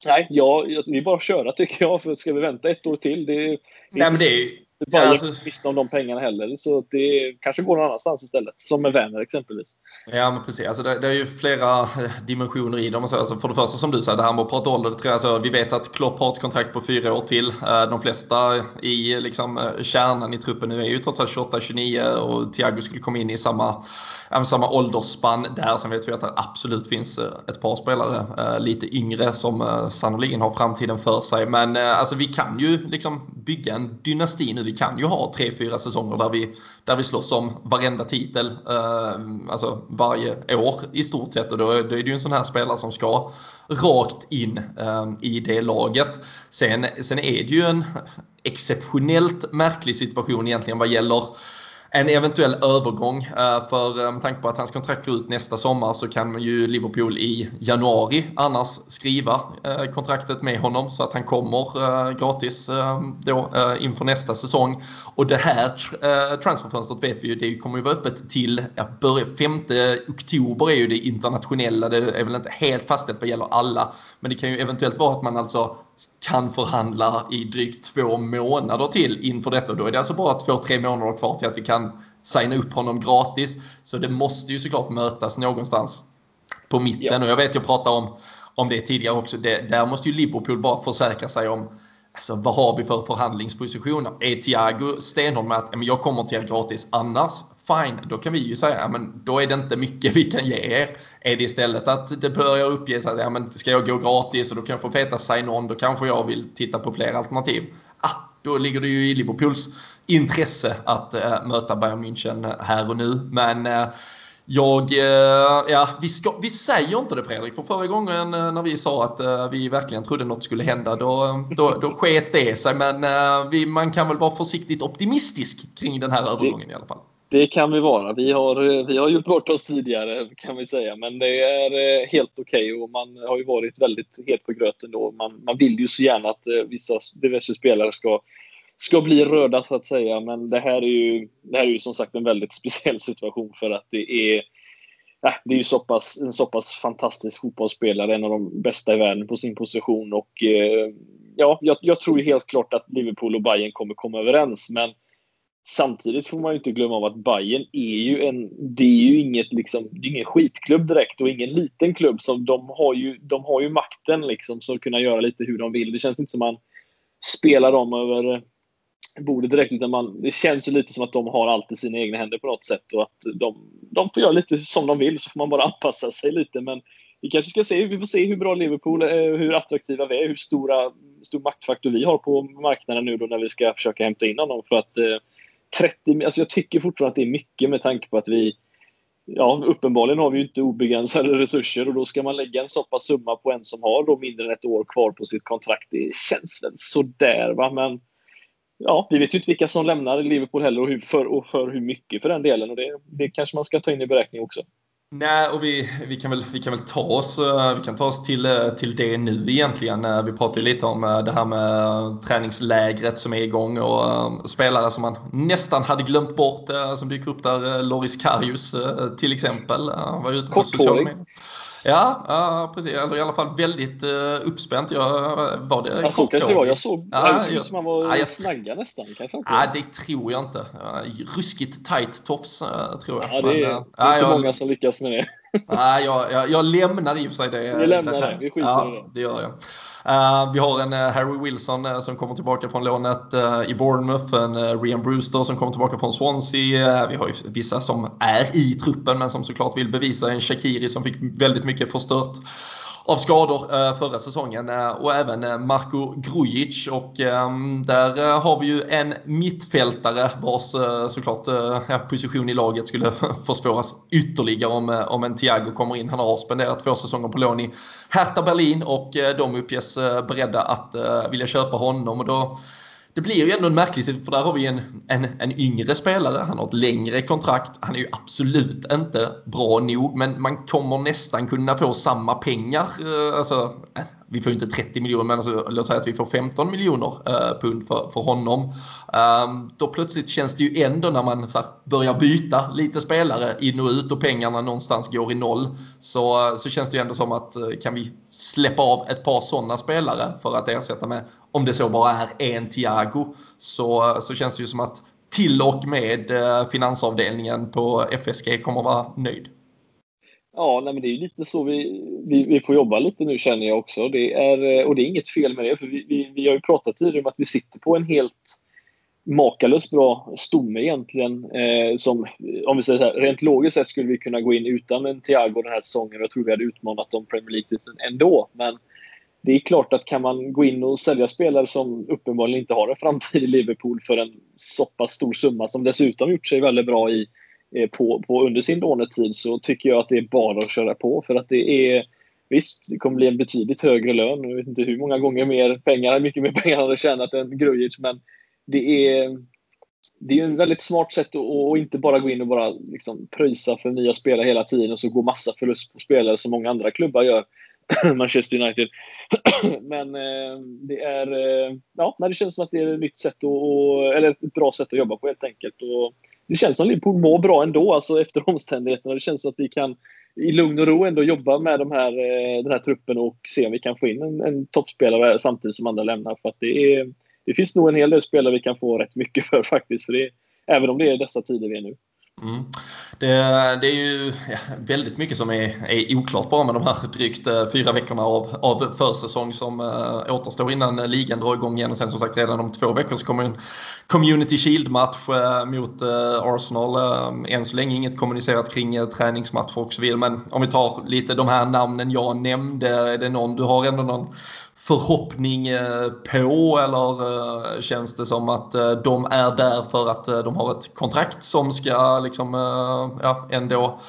nej, ja, vi bara köra tycker jag. För ska vi vänta ett år till? Det, det nej, men det är Bayern ja, alltså... visste om de pengarna heller. Så det kanske går någon annanstans istället. Som med Werner exempelvis. Ja, men precis. Alltså det, det är ju flera eh, dimensioner i dem. Alltså för det första som du säger, det här med att prata ålder. Det tror jag, alltså, vi vet att Klopp har ett kontrakt på fyra år till. Eh, de flesta i liksom, eh, kärnan i truppen nu är ju trots allt 28-29 och Thiago skulle komma in i samma, samma åldersspann där. Sen vet vi att det absolut finns ett par spelare lite yngre som sannoliken har framtiden för sig. Men alltså, vi kan ju liksom bygga en dynasti nu vi kan ju ha tre, fyra säsonger där vi, där vi slåss om varenda titel, eh, alltså varje år i stort sett. Och då, då är det ju en sån här spelare som ska rakt in eh, i det laget. Sen, sen är det ju en exceptionellt märklig situation egentligen vad gäller en eventuell övergång. Eh, för eh, med tanke på att hans kontrakt går ut nästa sommar så kan ju Liverpool i januari annars skriva eh, kontraktet med honom så att han kommer gratis då inför nästa säsong. Och det här transferfönstret vet vi ju, det kommer ju vara öppet till 5 oktober är ju det internationella. Det är väl inte helt fastställt vad gäller alla. Men det kan ju eventuellt vara att man alltså kan förhandla i drygt två månader till inför detta. Då är det alltså bara två, tre månader kvar till att vi kan signa upp honom gratis. Så det måste ju såklart mötas någonstans på mitten. Ja. Och jag vet, jag pratade om, om det tidigare också. Det, där måste ju Liverpool bara försäkra sig om Alltså, vad har vi för förhandlingspositioner? Är Thiago stenhård med att jag kommer till er gratis annars? Fine, då kan vi ju säga att då är det inte mycket vi kan ge er. Är det istället att det börjar uppges att ja, men ska jag gå gratis och då kan jag få feta sign-on, då kanske jag vill titta på fler alternativ. Ah, då ligger det ju i Liverpools intresse att äh, möta Bayern München här och nu. Men äh, jag, eh, ja, vi, ska, vi säger inte det Fredrik, för förra gången när vi sa att vi verkligen trodde något skulle hända, då, då, då sket det sig. Men vi, man kan väl vara försiktigt optimistisk kring den här övergången i alla fall. Det kan vi vara. Vi har, eh, vi har gjort bort oss tidigare kan vi säga, men det är eh, helt okej okay och man har ju varit väldigt het på gröten då. Man, man vill ju så gärna att eh, vissa diverse spelare ska ska bli röda så att säga. Men det här är ju, det här är ju som sagt en väldigt speciell situation för att det är det är ju så pass, en så pass fantastisk fotbollsspelare, en av de bästa i världen på sin position. Och, ja, jag, jag, tror ju helt klart att Liverpool och Bayern kommer komma överens. Men samtidigt får man ju inte glömma av att Bayern är ju en, det är ju inget, liksom, det är ingen skitklubb direkt och ingen liten klubb. Som de, har ju, de har ju makten liksom, så att kunna göra lite hur de vill. Det känns inte som man spelar dem över eh, bordet direkt, utan man, det känns ju lite som att de har allt i sina egna händer på något sätt och att de, de får göra lite som de vill, så får man bara anpassa sig lite. Men vi kanske ska se, vi får se hur bra Liverpool är, hur attraktiva vi är, hur stora, stor maktfaktor vi har på marknaden nu då när vi ska försöka hämta in honom. För att eh, 30, alltså jag tycker fortfarande att det är mycket med tanke på att vi ja, uppenbarligen har vi ju inte obegränsade resurser och då ska man lägga en så pass summa på en som har då mindre än ett år kvar på sitt kontrakt. Det känns väl sådär, va? Men ja, vi vet ju inte vilka som lämnar Liverpool heller och, hur, för, och för hur mycket för den delen. Och det, det kanske man ska ta in i beräkning också. Nej, och vi, vi, kan väl, vi kan väl ta oss, eh, vi kan ta oss till, eh, till det nu egentligen. Eh, vi pratade ju lite om det här med träningslägret som är igång och spelare som man nästan hade glömt bort som dyker upp där. Loris Karius till exempel. Han var ute på sociala medier. Ja, precis. Eller i alla fall väldigt uh, uppspänt. Jag, var det ja, så kanske det var. Jag såg ja, det såg ut som han var ja, snagga nästan. Kanske inte. Ja, det tror jag inte. Ruskigt tight tofs uh, tror jag. Ja, det är, Men, det är inte jag, många som lyckas med det. Nej, jag, jag, jag lämnar i och för sig det. Vi lämnar det. det. Vi skiter ja, i det. det gör jag. Uh, vi har en uh, Harry Wilson uh, som kommer tillbaka från lånet i Bournemouth. En uh, Rian Brewster som kommer tillbaka från Swansea. vi har ju vissa som är i truppen men som såklart vill bevisa. En Shakiri som fick väldigt mycket förstört av skador eh, förra säsongen. Eh, och även eh, Marko Grujic. Och ehm, där har vi ju en mittfältare vars såklart position i laget skulle försvåras ytterligare om, om en Thiago kommer in. Han har spenderat två säsonger på lån i Hertha Berlin. Och de uppges beredda att vilja köpa honom. Och då det blir ju ändå en märklig för där har vi en, en, en yngre spelare, han har ett längre kontrakt, han är ju absolut inte bra nog men man kommer nästan kunna få samma pengar, eh, alltså vi får ju inte 30 miljoner, men alltså, låt säga att vi får 15 miljoner eh, pund för, för honom. Um, då plötsligt känns det ju ändå när man här, börjar byta lite spelare in och ut och pengarna någonstans går i noll. Så, eh, så känns det ju ändå som att eh, kan vi släppa av ett par sådana spelare för att ersätta med, om det så bara är en Thiago, så, eh, så känns det ju som att till och med finansavdelningen på FSG kommer vara nöjd. Ja, nej, men det är lite så vi, vi, vi, får jobba lite nu känner jag också. Det är, och det är inget fel med det, för vi, vi, vi har ju pratat tidigare om att vi sitter på en helt makalöst bra stomme egentligen. Eh, som, om vi säger så här, rent logiskt sett skulle vi kunna gå in utan en Thiago den här säsongen. Jag tror vi hade utmanat dem Premier League-titeln ändå. Men det är klart att kan man gå in och sälja spelare som uppenbarligen inte har en framtid i Liverpool för en så pass stor summa som dessutom gjort sig väldigt bra i Eh, på, på under sin lånetid så tycker jag att det är bara att köra på. För att det är Visst, det kommer bli en betydligt högre lön. Jag vet inte hur många gånger mer pengar, mycket mer pengar han hade tjänat än Grujic. Men det är, det är en väldigt smart sätt att, att inte bara gå in och bara liksom pröjsa för nya spelare hela tiden och så gå massa förlust på spelare som många andra klubbar gör. Manchester United. Men eh, det är, eh, ja, det känns som att det är ett nytt sätt att, eller ett bra sätt att jobba på helt enkelt. Och det känns som Liverpool mår bra ändå, alltså efter omständigheterna. Det känns som att vi kan i lugn och ro ändå jobba med de här, eh, den här truppen och se om vi kan få in en, en toppspelare samtidigt som andra lämnar. För att det, är, det finns nog en hel del spelare vi kan få rätt mycket för faktiskt. För det, även om det är dessa tider vi är nu. Mm. Det, det, är ju ja, väldigt mycket som är, är oklart bara med de här drygt eh, fyra veckorna av, av försäsong som uh, återstår innan ligan drar igång igen. Och sen som sagt redan om två veckor så kommer en Community Shield-match uh, mot Arsenal. än så länge inget kommunicerat kring träningsmatcher och så vidare. Men om vi tar lite de här namnen jag nämnde. Är det någon du har ändå någon förhoppning eh, på eller eh, känns det som att eh, de är där för att de har ett kontrakt som ska liksom, ja, ändå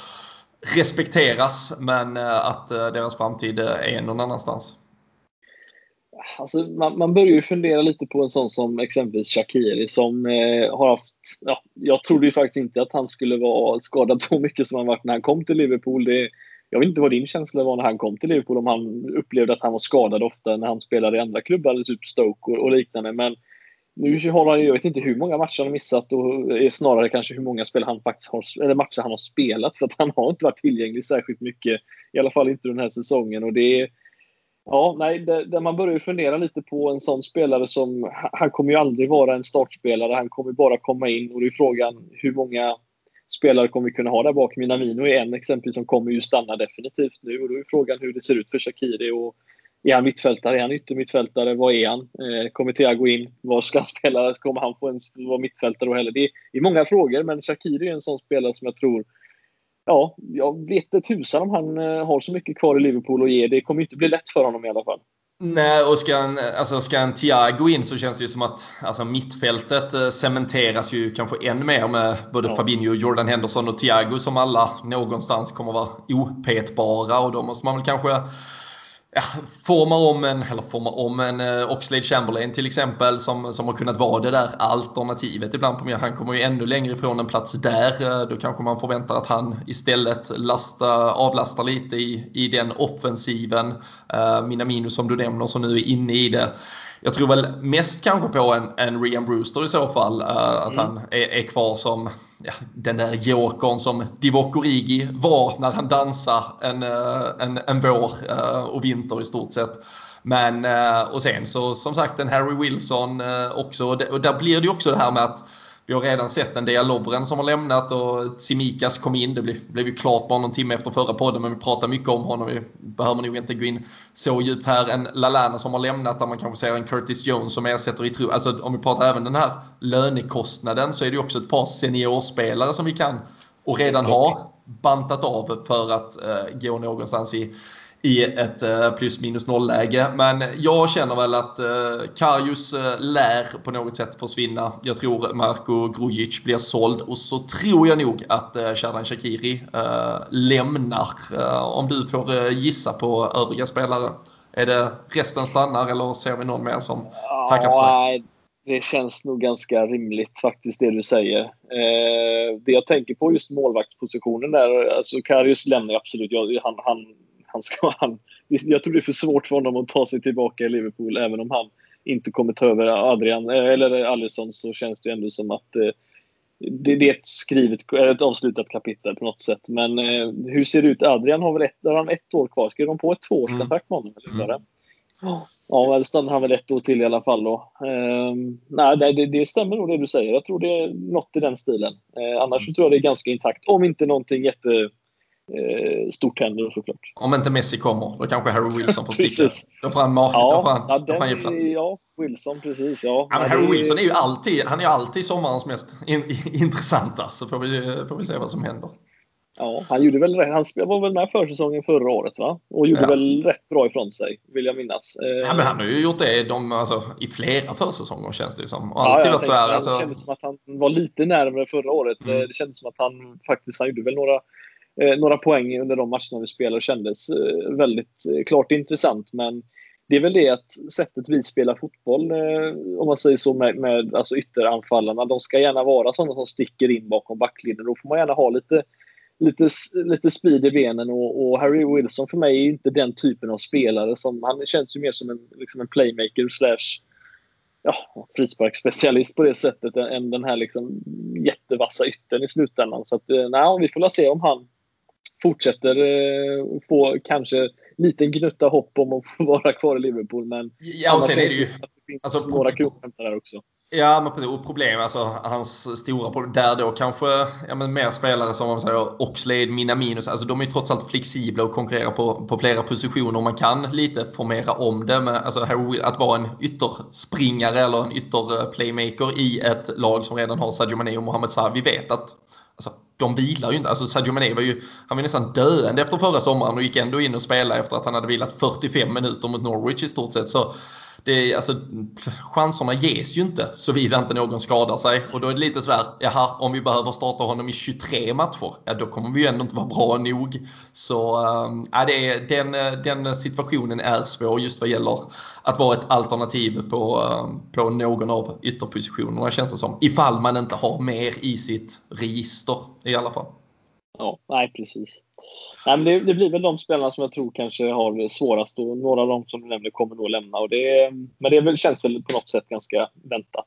respekteras men att deras framtid är någon annanstans? Alltså, man, man börjar ju fundera lite på en sån som exempelvis Shakiri som eh, har haft... Ja, jag trodde ju faktiskt inte att han skulle vara skadad så mycket som han var när han kom till Liverpool. Det, jag vet inte vad din känsla var när han kom till Liverpool, om han upplevde att han var skadad ofta när han spelade i andra klubbar, typ Stoke och, och liknande. Men nu har han, jag vet inte hur många matcher han har missat och är snarare kanske hur många spel han faktiskt har, eller matcher han har spelat för att han har inte varit tillgänglig särskilt mycket. I alla fall inte den här säsongen och det är Ja, nej, där man börjar ju fundera lite på en sån spelare som, han kommer ju aldrig vara en startspelare, han kommer bara komma in och det är frågan hur många spelare kommer vi kunna ha där bak. Minamino är en exempel som kommer ju stanna definitivt nu och då är frågan hur det ser ut för Shakiri. Och är han mittfältare? Är han yttermittfältare? Vad är han? Eh, kommer Thiago in? Var ska han spela? Kommer han få ens vara mittfältare då heller? Det är, det är många frågor, men Shakiri är en sån spelare som jag tror Ja, jag vet inte tusan om han eh, har så mycket kvar i Liverpool att ge. Det kommer inte bli lätt för honom i alla fall. Nej, och ska en, alltså ska en Thiago in så känns det ju som att alltså mittfältet eh, cementeras ju kanske än mer med både ja. Fabinho, Jordan Henderson och Thiago som alla någonstans kommer vara opetbara och då måste man väl kanske ja, formar om en, eller formar om en uh, Oxlade Chamberlain till exempel som, som har kunnat vara det där alternativet ibland på mer. Han kommer ju ännu längre ifrån en plats där. Uh, då kanske man förväntar att han istället lasta, avlastar lite i, i den offensiven. Uh, Minamino som du nämner som nu är inne i det. Jag tror väl mest kanske på en, en Rian Brewster i så fall. Uh, att mm. han är, är kvar som ja, den där jokern som Divock Origi var när han dansade en, eh, en, en vår eh, och vinter i stort sett. Men eh, och sen så som sagt en Harry Wilson också och där blir det ju också det här med att vi har redan sett en del Lovren som har lämnat och Simikas kom in. Det blev, blev ju klart bara någon timme efter förra podden men vi pratar mycket om honom. Vi behöver nog inte gå in så djupt här. En Lalana som har lämnat där man kanske ser en Curtis Jones som ersätter i tro. Alltså om vi pratar även den här lönekostnaden så är det också ett par seniorspelare som vi kan och redan har bantat av för att uh, gå någonstans i i ett eh, plus minus noll-läge. Men jag känner väl att eh, Karius eh, lär på något sätt försvinna. Jag tror Marko Grujic blir såld och så tror jag nog att Shadan Shakiri lämnar. Om du får gissa på övriga spelare. Är det resten stannar eller ser vi någon mer som tackar för sig? Det känns nog ganska rimligt faktiskt det du säger. Eh, det jag tänker på just målvaktspositionen där, alltså Karius lämnar absolut. Jag, han, han han ska, han, jag tror det är för svårt för honom att ta sig tillbaka i Liverpool även om han inte kommer ta över Adrian eh, eller Alisson så känns det ändå som att eh, det, det, är ett skrivet, ett avslutat kapitel på något sätt. Men eh, hur ser det ut? Adrian har väl ett, har han ett år kvar? Ska de på ett tvåårskontrakt med honom? Eller? Mm. Ja, eller stannar han väl ett år till i alla fall då. Eh, nej, det, det, stämmer nog det du säger. Jag tror det är något i den stilen. Eh, annars mm. tror jag det är ganska intakt. Om inte någonting jätte eh, stort händer såklart. Om inte Messi kommer, då kanske Harry Wilson får sticka. då får han, ja, då får han, ja, då får han ge plats. Ja, Wilson precis. Ja. ja men Harry Wilson är ju alltid, han är alltid sommarens mest in, intressanta. Så får vi, får vi se vad som händer. Ja, han gjorde väl Han var väl med försäsongen förra året va? Och gjorde ja. väl rätt bra ifrån sig, vill jag minnas. Ja, men han har ju gjort det de, alltså, i flera försäsonger känns det ju som. Och alltid ja, varit så här. Alltså... Det kändes som att han var lite närmare förra året. Mm. Det kändes som att han faktiskt, han gjorde väl några eh, Eh, några poäng under de matcherna vi spelade kändes eh, väldigt eh, klart intressant. Men det är väl det att sättet vi spelar fotboll, eh, om man säger så, med, med alltså ytteranfallarna, de ska gärna vara sådana som sticker in bakom backlinjen. Då får man gärna ha lite lite, lite speed i benen och, och, Harry Wilson för mig är inte den typen av spelare. som Han känns ju mer som en, liksom en playmaker slash ja, frisparksspecialist på det sättet än den här liksom jättevassa yttern i slutändan. Så att, eh, nej, vi får se om han fortsätter eh, få kanske liten gnutta hopp om att få vara kvar i Liverpool. Men ja, och sen är det ju... Det finns alltså, några kronor där också. Ja, men precis. Och problem, alltså hans stora problem, där då kanske ja, men mer spelare som man säger Oxlade, Minamino, alltså de är ju trots allt flexibla och konkurrerar på, på flera positioner. Man kan lite formera om det, men alltså att vara en ytterspringare eller en ytterplaymaker i ett lag som redan har Sadio Mané och Mohamed Salah. Vi vet att de vilar ju inte. Alltså Sadio Mané var ju, han var nästan döende efter förra sommaren och gick ändå in och spelade efter att han hade vilat 45 minuter mot Norwich i stort sett. Så det, alltså, chanserna ges ju inte såvida inte någon skadar sig. Och då är det lite sådär, jaha, om vi behöver starta honom i 23 matcher, ja då kommer vi ju ändå inte vara bra nog. Så äh, det är, den, den situationen är svår just vad gäller att vara ett alternativ på, ehm, på någon av ytterpositionerna känns det som. Ifall man inte har mer i sitt register i alla fall. Ja, nej precis. Nej, men det, det, blir väl de spelarna som jag tror kanske har svårast och några av dem som du nämnde kommer nog lämna. Och det, men det väl, känns väl på något sätt ganska väntat.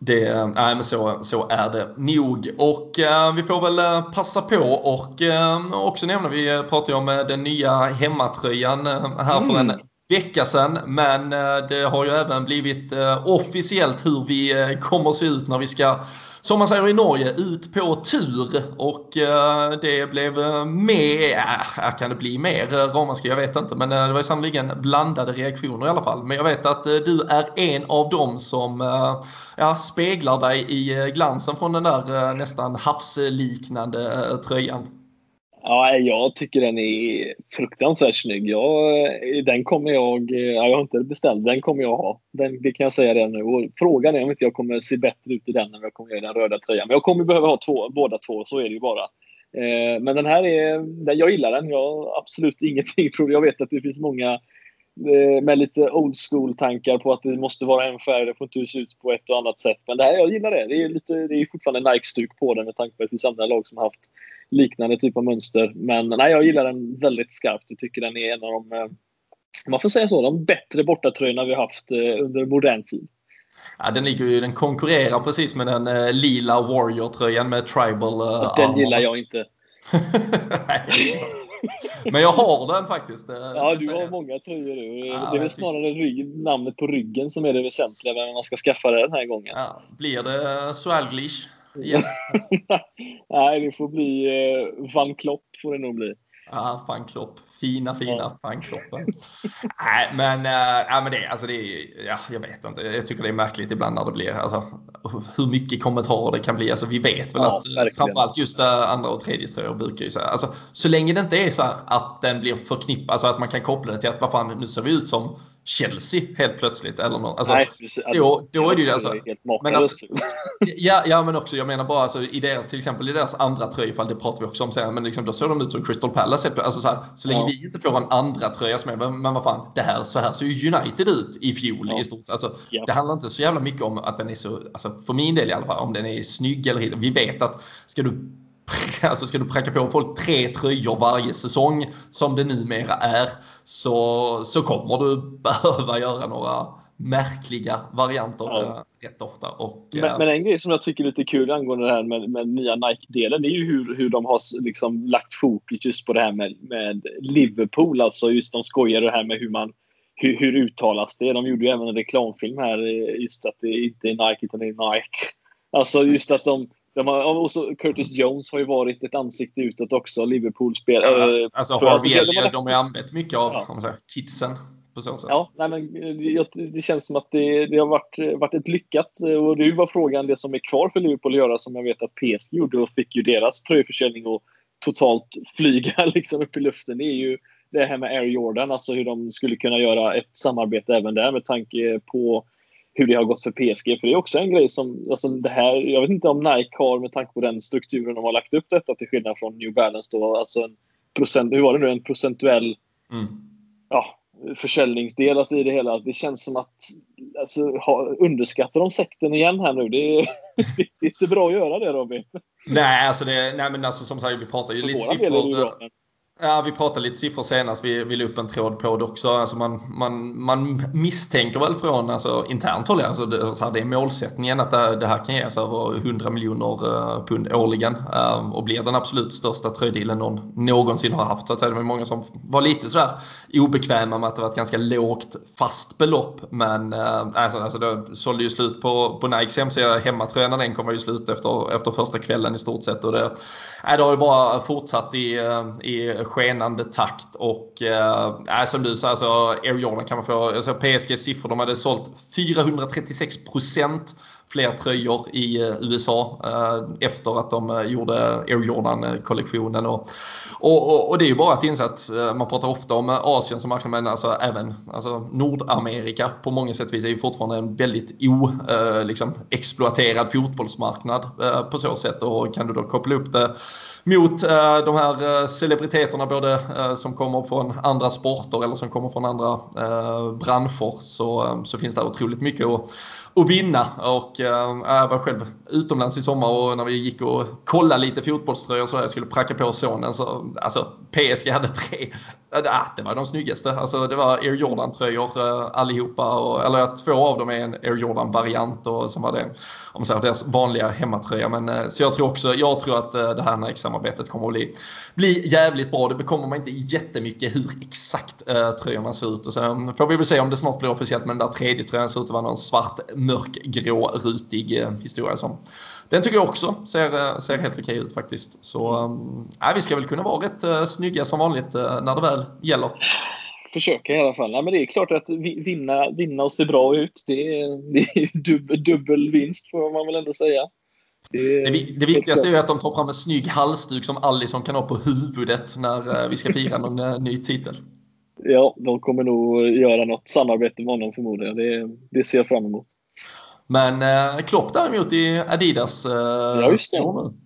Det, nej, men så, så är det nog. Och äh, vi får väl äh, passa på och äh, också nämna, vi pratar ju om den nya hemmatröjan här mm. för en vecka sedan. Men det har ju även blivit officiellt hur vi kommer att se ut när vi ska som man säger i Norge, ut på tur. Och eh, det blev eh, mer, kan det bli mer eh, ramaskri? Jag vet inte. Men det var sannoliken blandade reaktioner i alla fall. Men jag vet att du är en av dem som ja, speglar dig i glansen från den där nästan havsliknande tröjan. Ja, jag tycker den är fruktansvärt snygg. Jag, den kommer jag... Eh, jag har inte beställt. Den kommer jag ha. Den, det kan jag säga redan nu. Och frågan är om inte jag kommer se bättre ut i den än jag kommer göra i den röda tröjan. Men jag kommer behöva ha två, båda två. Så är det ju bara. Eh, men den här är... Jag gillar den. Jag har absolut ingenting. Jag vet att det finns många med lite old school-tankar på att det måste vara en färg, det får inte se ut på ett och annat sätt. Men det här, jag gillar det. Det är, lite, det är fortfarande Nike-stuk på den med tanke på att det finns andra lag som har haft liknande typ av mönster. Men nej, jag gillar den väldigt skarpt. Jag tycker den är en av de, eh, man får säga så, de bättre bortatröjorna vi haft eh, under modern tid. Ja, den, ligger ju, den konkurrerar precis med den eh, lila Warrior-tröjan med Tribal. Eh, den gillar jag inte. Men jag har den faktiskt. Ja, du har många tröjor du. Ja, det är väl snarare rygg, namnet på ryggen som är det väsentliga när man ska skaffa det den här gången. Ja, blir det Swalglish? Nej, det får bli eh, Van Klopp får det nog bli. Ja, Van Klopp. Fina, fina ja. Van Kloppen. Nej, men, äh, men det, alltså det är, ja, jag vet inte. Jag tycker det är märkligt ibland när det blir, alltså, hur mycket kommentarer det kan bli. Alltså, vi vet väl ja, att verkligen. framförallt just andra och tredje tröjor brukar ju säga, alltså, så länge det inte är så här att den blir förknippad, alltså att man kan koppla det till att vad fan, nu ser vi ut som Chelsea helt plötsligt. Eller något. Alltså, Nej, då, då är det ju alltså, men att, ja, ja, men också jag menar bara alltså, i deras, till exempel i deras andra tröjfall, det pratar vi också om sen, men liksom, då såg de ut som Crystal Palace. Alltså, så, här, så länge. Vi inte får en andra tröja som är, men, men vad fan, det här, så här ser ju United ut i fjol ja. i stort. Alltså, ja. Det handlar inte så jävla mycket om att den är så, alltså, för min del i alla fall, om den är snygg eller inte. Vi vet att ska du Alltså ska du pracka på folk tre tröjor varje säsong som det numera är så, så kommer du behöva göra några märkliga varianter ja. Eh, rätt ofta. Och, men, äh, men, en grej som jag tycker är lite kul angående det här med, med nya Nike-delen är ju hur, hur de har liksom lagt fokus just på det här med, med Liverpool. Alltså just de skojar det här med hur man hur, hur uttalas det? De gjorde ju även en reklamfilm här just att det inte är Nike utan det är Nike. Alltså just att de de har, och så Curtis Jones har ju varit ett ansikte utåt också, Liverpool-spel. Ja, eh, alltså Harvey Elliott, de har ju använt mycket av ja. kidsen. På så sätt. Ja, nej, men eh, det känns som att det, det har varit, varit ett lyckat... Och nu var frågan det som är kvar för Liverpool att göra som jag vet att PSG gjorde och fick ju deras tröjförsäljning att totalt flyga liksom upp i luften. Det är ju det här med Air Jordan, alltså hur de skulle kunna göra ett samarbete även där med tanke på hur det har gått för PSG. För det är också en grej som, alltså det här, jag vet inte om Nike har med tanke på den strukturen de har lagt upp detta till skillnad från New Balance då, alltså en procent, hur var det nu, en procentuell mm. ja, försäljningsdel alltså i det hela. Det känns som att alltså, ha, underskattar de sekten igen här nu. Det är, det är inte bra att göra det Robin. Nej, alltså det, nej men alltså som sagt vi pratar ju för lite siffror. Ja, vi pratade lite siffror senast. Vi, vi la upp en tråd på det också. Alltså man, man, man misstänker väl från alltså, internt håll, alltså det, så här, det är målsättningen att det, det här kan ges över 100 miljoner uh, pund årligen uh, och blir den absolut största tröjdealen någon någonsin har haft. Så att säga. Det var många som var lite sådär obekväma med att det var ett ganska lågt fast belopp. Men uh, alltså, alltså det sålde ju slut på, på Nikes hemsida. Hemmatröjan den kom ju slut efter, efter första kvällen i stort sett. Och det, äh, det har ju bara fortsatt i, ehm, i skenande takt och eh, äh, som du sa, alltså, Air Jordan kan man få, alltså PSG siffror, de hade sålt 436 procent fler tröjor i eh, USA eh, efter att de eh, gjorde Air Jordan-kollektionen. Och, och, och, det är ju bara att inse att man pratar ofta om Asien som marknad, men alltså även alltså Nordamerika på många sätt vis är ju fortfarande en väldigt oexploaterad liksom, exploaterad fotbollsmarknad på så sätt. Och kan du då koppla upp det mot de här celebriteterna både som kommer från andra sporter eller som kommer från andra branscher så, så finns det otroligt mycket att att vinna. Och Eh, äh, jag var själv utomlands i sommar och när vi gick och kollade lite fotbollströjor så jag skulle pracka på sonen så alltså PSG hade tre. Äh, det var de snyggaste. Alltså det var Air Jordan-tröjor äh, allihopa. Och, eller två av dem är en Air Jordan-variant och sen var det om man säger, deras vanliga hemmatröja. Men, äh, så jag tror också, jag tror att det här Nike-samarbetet kommer att bli, bli jävligt bra. Det bekommer man inte jättemycket hur exakt äh, tröjorna ser ut. Och sen får vi väl se om det snart blir officiellt men den där tredje tröjan ser ut att vara någon svart mörkgrå rutig eh, historia som den tycker jag också ser, eh, ser helt okej ut faktiskt. Så äh, vi ska väl kunna vara rätt äh, snygga som vanligt äh, när det väl gäller. Försöka i alla fall. Nej, men det är klart att vinna, vinna och se bra ut, det är, det är dubbel, dubbel vinst får man väl ändå säga. Det, det, det viktigaste är ju att de tar fram en snygg halsduk som Allison kan ha på huvudet när vi ska fira någon ny titel. Ja, de kommer nog göra något samarbete med honom förmodligen. Det, det ser jag fram emot. Men eh, Klopp däremot i Adidas. Eh, ja, just det.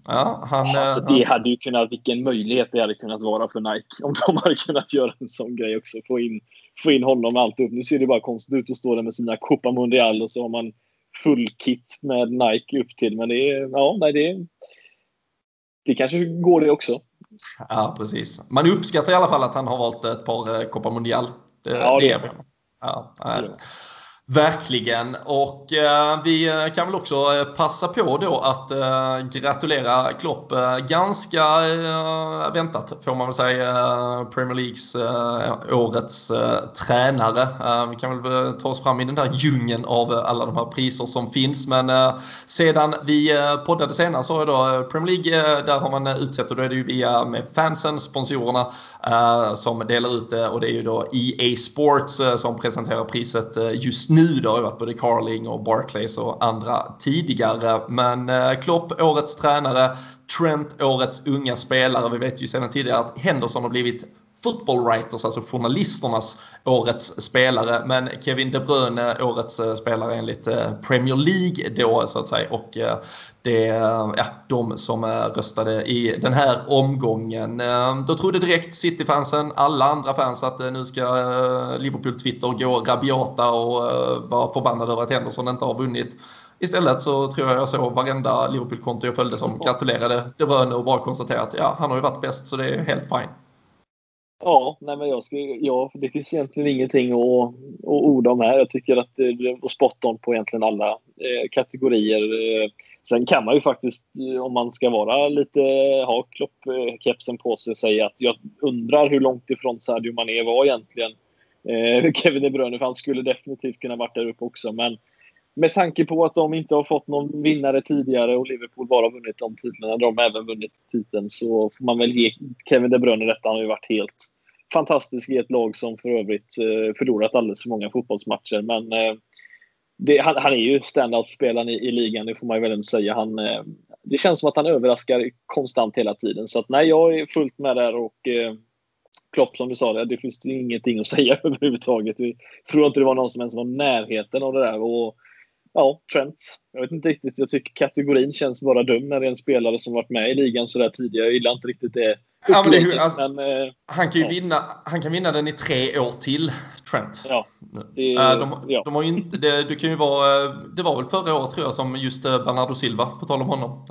Ja, han, alltså, eh, det hade ju kunnat, vilken möjlighet det hade kunnat vara för Nike om de hade kunnat göra en sån grej också. Få in, få in honom med alltihop. Nu ser det bara konstigt ut att stå där med sina Copa Mundial och så har man full kit med Nike upp till. Men det är, ja, nej, det, det kanske går det också. Ja, precis. Man uppskattar i alla fall att han har valt ett par eh, Copa Mundial. Det, ja, det, det Ja, Verkligen. Och eh, vi kan väl också eh, passa på då att eh, gratulera Klopp. Eh, ganska eh, väntat får man väl säga. Eh, Premier Leagues eh, årets tränare. vi kan väl ta oss fram i den där djungeln av alla de här priser som finns. Men sedan vi poddade senare så har då Premier League, där har man utsett och då är det ju via med fansen, sponsorerna som delar ut det och det är ju då EA Sports som presenterar priset just nu. Det har ju varit både Carling och Barclays och andra tidigare. Men eh, Klopp, årets tränare, Trent, årets unga spelare. Vi vet ju sedan tidigare att Henderson har blivit football writers, alltså journalisternas årets spelare. Men Kevin De Bruyne årets eh, spelare enligt eh, Premier League då så att säga. Och eh, det är ja, de som röstade i den här omgången. Då trodde direkt City-fansen, alla andra fans att nu ska Liverpool-Twitter gå rabiata och vara förbannade över att Henderson inte har vunnit. Istället så tror jag jag såg varenda Liverpool-konto jag följde som gratulerade De Bruyne och bara konstaterade att ja, han har ju varit bäst så det är helt fine. Ja, nej men jag ska, ja, det finns egentligen ingenting att, att orda om här. Jag tycker att det är spot on på egentligen alla eh, kategorier. Eh, sen kan man ju faktiskt, eh, om man ska vara lite, ha Klopp-kepsen på sig, säga att jag undrar hur långt ifrån Sadio Mané var egentligen eh, Kevin De Bruyne, för han skulle definitivt kunna varit där uppe också. Men med tanke på att de inte har fått någon vinnare tidigare och Liverpool bara har vunnit de titlarna, de har även vunnit titeln, så får man väl ge Kevin De Bruyne detta. Han har ju varit helt fantastisk i ett lag som för övrigt eh, förlorat alldeles för många fotbollsmatcher. Men eh, det, han, han, är ju standout-spelaren i, i, ligan, det får man ju väl ändå säga. Han, eh, det känns som att han överraskar konstant hela tiden. Så att, nej, jag är fullt med där och eh, Klopp som du sa, det, det finns ingenting att säga överhuvudtaget. Jag tror inte det var någon som ens var närheten av det där. Och, ja, Trent. Jag vet inte riktigt. Jag tycker kategorin känns bara dum när det är en spelare som varit med i ligan så där tidigare. Jag gillar inte riktigt det Ja, men det, alltså, men, eh, han, kan ju ja. vinna, han kan vinna den i tre år till, Trent. Ja, det, uh, de, ja. de har inte, det, du kan ju vara, det var väl förra året tror jag som just eh, Bernardo Silva, på tal om honom,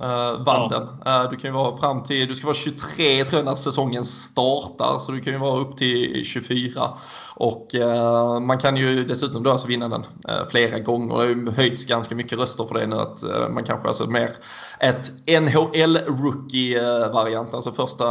vann ja. den. Uh, du kan ju vara fram till, du ska vara 23 tror jag när säsongen startar, så du kan ju vara upp till 24. Och man kan ju dessutom då alltså vinna den flera gånger. Det har ju höjts ganska mycket röster för det nu att man kanske alltså mer ett NHL-rookie-variant, alltså första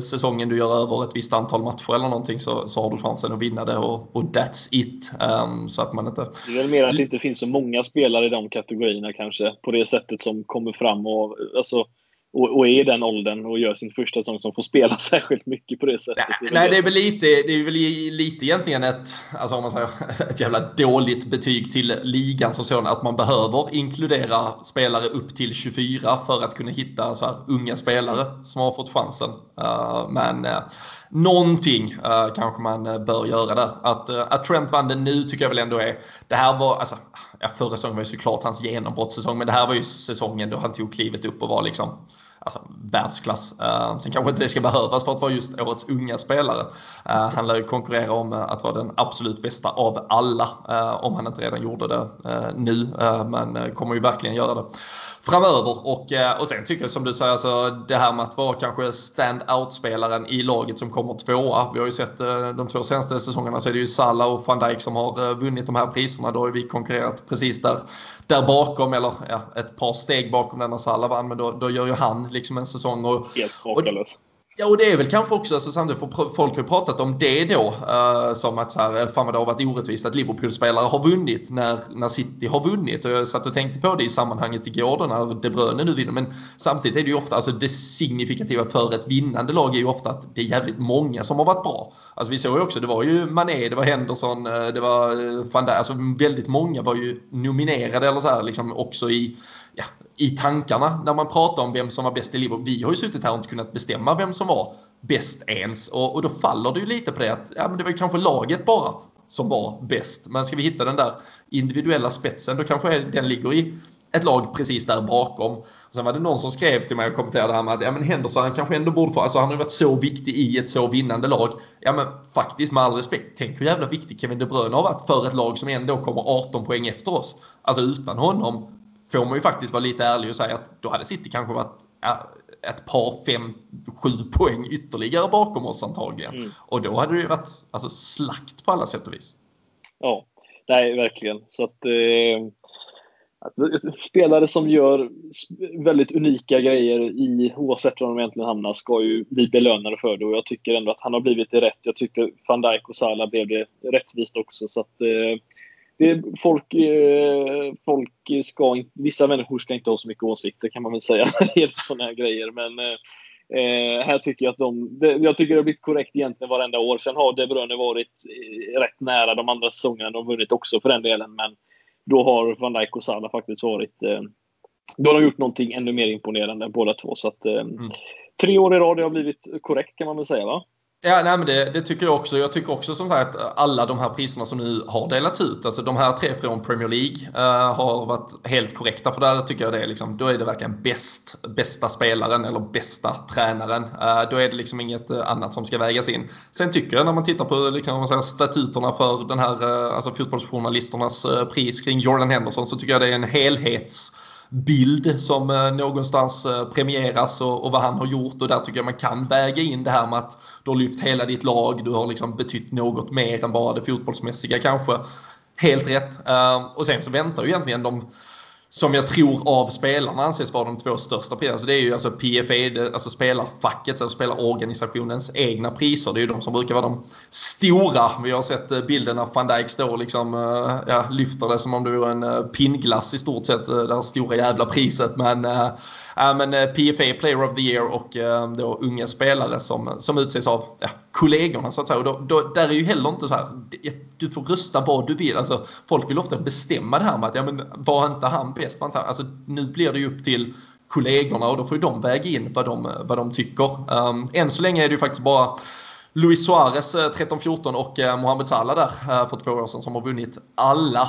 säsongen du gör över ett visst antal matcher eller någonting så, så har du chansen att vinna det och, och that's it. Um, så att man inte... Det är väl mer att det inte finns så många spelare i de kategorierna kanske på det sättet som kommer fram och alltså och, och är i den åldern och gör sin första säsong som får spela särskilt mycket på det sättet. Nej, nej det är väl lite, det är väl lite egentligen ett, alltså om man säger, ett jävla dåligt betyg till ligan som sådan. Att man behöver inkludera spelare upp till 24 för att kunna hitta så här unga spelare som har fått chansen. Uh, men uh, någonting uh, kanske man eh, bör göra där. Att, eh, att Trent vann det nu tycker jag väl ändå är, det här var, alltså, ja, förra säsongen var ju såklart hans genombrottssäsong, men det här var ju säsongen då han tog klivet upp och var liksom alltså, världsklass. Uh, sen kanske inte det ska behövas för att vara just årets unga spelare. Uh, han lär ju konkurrera om uh, att vara den absolut bästa av alla, om han inte redan gjorde det nu, men kommer ju verkligen göra det framöver. Och, och sen tycker jag som du säger, alltså, det här med att vara kanske stand-out-spelaren i laget som kommer tvåa. Vi har ju sett de två senaste säsongerna så är det ju Salah och van Dijk som har vunnit de här priserna. Då har vi konkurrerat precis där, där bakom, eller ja, ett par steg bakom den när Salah vann, men då, då gör ju han liksom en säsong. Och, Helt makalöst. Ja, och det är väl kanske också, alltså, samtidigt för folk har pratat om det då, uh, som att så här, eh, fan vad det har varit orättvist att Liverpool-spelare har vunnit när, när City har vunnit. Och jag satt och tänkte på det i sammanhanget igår då när De Bruyne nu vinner. Men samtidigt är det ju ofta, alltså det signifikativa för ett vinnande lag är ju ofta att det är jävligt många som har varit bra. Alltså vi såg ju också, det var ju Mané, det var Henderson, eh, det var van Dijk, alltså väldigt många var ju nominerade eller så här liksom också i ja, i tankarna när man pratar om vem som var bäst i Liverpool. Vi har ju suttit här och inte kunnat bestämma vem som var bäst ens. Och, och då faller det ju lite på det att ja, men det var ju kanske laget bara som var bäst. Men ska vi hitta den där individuella spetsen då kanske den ligger i ett lag precis där bakom. Och sen var det någon som skrev till mig och kommenterade det här med att ja, men Henderson han kanske ändå borde få, alltså han har ju varit så viktig i ett så vinnande lag. Ja men faktiskt med all respekt, tänk hur jävla viktig Kevin De Bruyne har varit för ett lag som ändå kommer 18 poäng efter oss. Alltså utan honom får man ju faktiskt vara lite ärlig och säga att då hade City kanske varit ett par, fem, sju poäng ytterligare bakom oss antagligen. Mm. Och då hade det ju varit alltså, slakt på alla sätt och vis. Ja, nej verkligen. Så att eh, Spelare som gör väldigt unika grejer i, oavsett var de egentligen hamnar, ska ju bli belönade för det. Och jag tycker ändå att han har blivit det rätt. Jag tyckte van Dijk och Salah blev det rättvist också. Så att, eh, det, folk, eh, folk ska vissa människor ska inte ha så mycket åsikter kan man väl säga. Helt sådana här grejer. Men eh, här tycker jag att de, det, jag tycker det har blivit korrekt egentligen varenda år. Sen har De Bruyne varit eh, rätt nära de andra säsongerna. De har vunnit också för den delen. Men då har van Dijk och Salah faktiskt varit... Eh, då har de gjort någonting ännu mer imponerande båda två. Så att, eh, mm. Tre år i rad har blivit korrekt kan man väl säga va? Ja, nej, men det, det, tycker jag också. Jag tycker också som sagt att alla de här priserna som nu har delats ut, alltså de här tre från Premier League uh, har varit helt korrekta. För där tycker jag det är liksom, då är det verkligen bäst, bästa spelaren eller bästa tränaren. Uh, då är det liksom inget eh, annat som ska vägas in. Sen tycker jag när man tittar på liksom, säga, statuterna för den här, uh, alltså fotbollsjournalisternas pris kring Jordan Henderson så tycker jag det är en helhets bild som någonstans premieras och, och, vad han har gjort och där tycker jag man kan väga in det här med att du har lyft hela ditt lag, du har liksom betytt något mer än bara det fotbollsmässiga kanske. Helt rätt. Ehm, och sen så väntar ju egentligen de som jag tror av spelarna anses vara de två största priserna. Alltså det är ju alltså PFA, alltså spelarfackets, alltså spelarorganisationens egna priser. Det är ju de som brukar vara de stora. Vi har sett eh, bilden när van Dijk står och liksom, eh, ja, lyfter det som om det vore en eh, pinnglass i stort sett, det här stora jävla priset. Men, äh, men PFA Player of the Year och äh, då unga spelare som, som utses av ja, kollegorna så att säga. Och då, då, där är ju heller inte så här, du får rösta vad du vill. Alltså, folk vill ofta bestämma det här med att ja, men var inte han bäst? Alltså, nu blir det ju upp till kollegorna och då får ju de väga in vad de, vad de tycker. Um, än så länge är det ju faktiskt bara Luis Suarez eh, 13-14 och eh, Mohamed Salah där eh, för två år sedan som har vunnit alla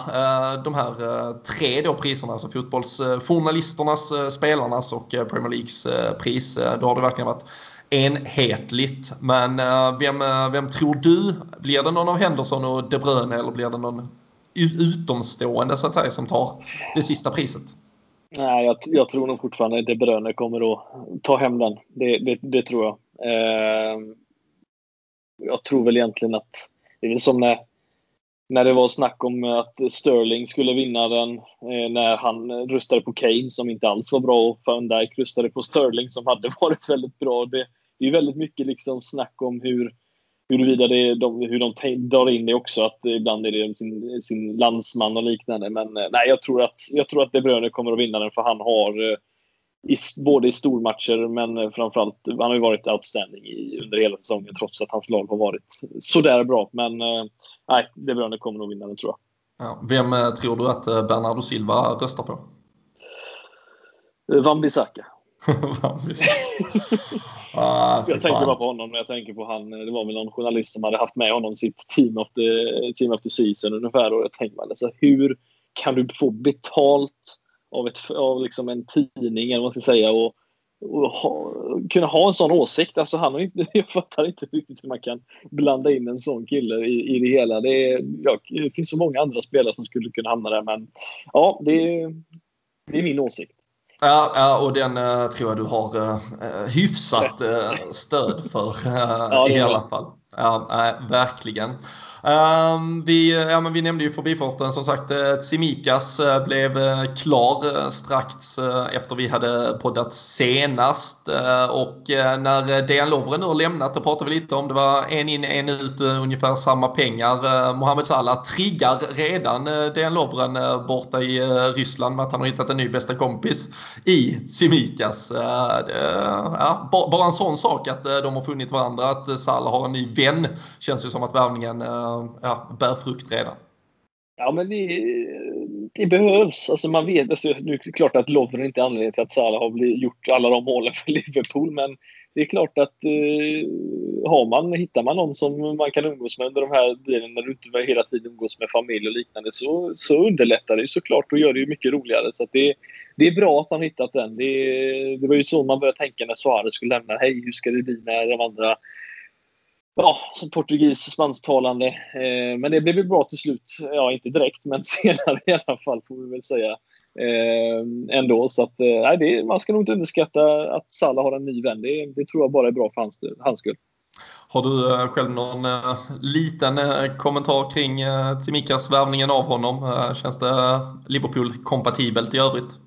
de här tre då priserna, alltså fotbollsjournalisternas, spelarnas och Premier Leagues pris. Då har det verkligen varit enhetligt. Men eh, vem, eh, vem tror du? Blir det någon av Henderson och De Bruyne eller blir det någon utomstående så att säga som tar det sista priset? Nej, jag, jag tror nog fortfarande De Bruyne kommer att ta hem den. Det, det, det tror jag. Eh, jag tror väl egentligen att det är väl som när, när det var snack om att Sterling skulle vinna den eh, när han röstade på Kane som inte alls var bra och Van Dijk röstade på Sterling som hade varit väldigt bra. Det, det är väldigt mycket liksom snack om hur huruvida det de, hur de drar in det också, att ibland är det sin, sin landsman och liknande. Men eh, nej, jag tror att, jag tror att De Bruyne kommer att vinna den för han har eh, i, både i stormatcher men eh, framförallt, han har ju varit outstanding i, under hela säsongen trots att hans lag har varit sådär bra. Men nej, De Bruyne kommer nog vinna den tror jag. Ja, vem tror du att Bernardo Silva röstar på? Van Bissaka. ah, jag tänker bara på honom när jag tänker på han. Det var väl någon journalist som hade haft med honom sitt team of the, team of the season ungefär. Och jag tänkte alltså, hur kan du få betalt av, ett, av liksom en tidning eller vad man ska säga och, och ha, kunna ha en sån åsikt. Alltså han har inte, jag fattar inte riktigt hur man kan blanda in en sån kille i, i det hela. Det, är, ja, det finns så många andra spelare som skulle kunna hamna där men ja, det, det är min åsikt. Ja, ja, och den uh, tror jag du har uh, hyfsat uh, stöd för uh, ja, i alla fall. Ja, verkligen. Um, vi, ja, men vi nämnde ju förbifarten som sagt. Eh, Tsimikas eh, blev eh, klar strax efter vi hade poddat senast. och när Dejan Lovren nu har lämnat, det pratade vi lite om, det var en in, en ut, ungefär samma pengar. Mohamed Salah triggar redan Dejan Lovren borta i Ryssland med att han har hittat en ny bästa kompis i Tsimikas. ja, bara en sån sak att de har funnit varandra, att Salah har en ny vän, känns ju som att värvningen Eh, ja, bär frukt redan. Ja, men det, det behövs. Alltså man vet, alltså, nu är det klart att Lovren inte är anledningen till att Salah har blivit, gjort alla de målen för Liverpool, men det är klart att eh, har man, hittar man någon som man kan umgås med under de här tiden när du inte hela tiden umgås med familj och liknande så, så underlättar det ju såklart och gör det ju mycket roligare. Så det, det är bra att han hittat den. Det, det var ju så man började tänka när Suarez skulle lämna. Hej, hur ska det bli med de andra ja, som portugis, spansktalande. Eh, men det blev ju bra till slut. Ja, inte direkt, men senare i alla fall får vi väl säga. Eh, ändå, så att eh, det, man ska nog inte underskatta att Salah har en ny vän. Det, det tror jag bara är bra för hans, hans skull. Har du eh, själv någon eh, liten eh, kommentar kring Tsimikas värvningen av honom? känns det Liverpool-kompatibelt i övrigt?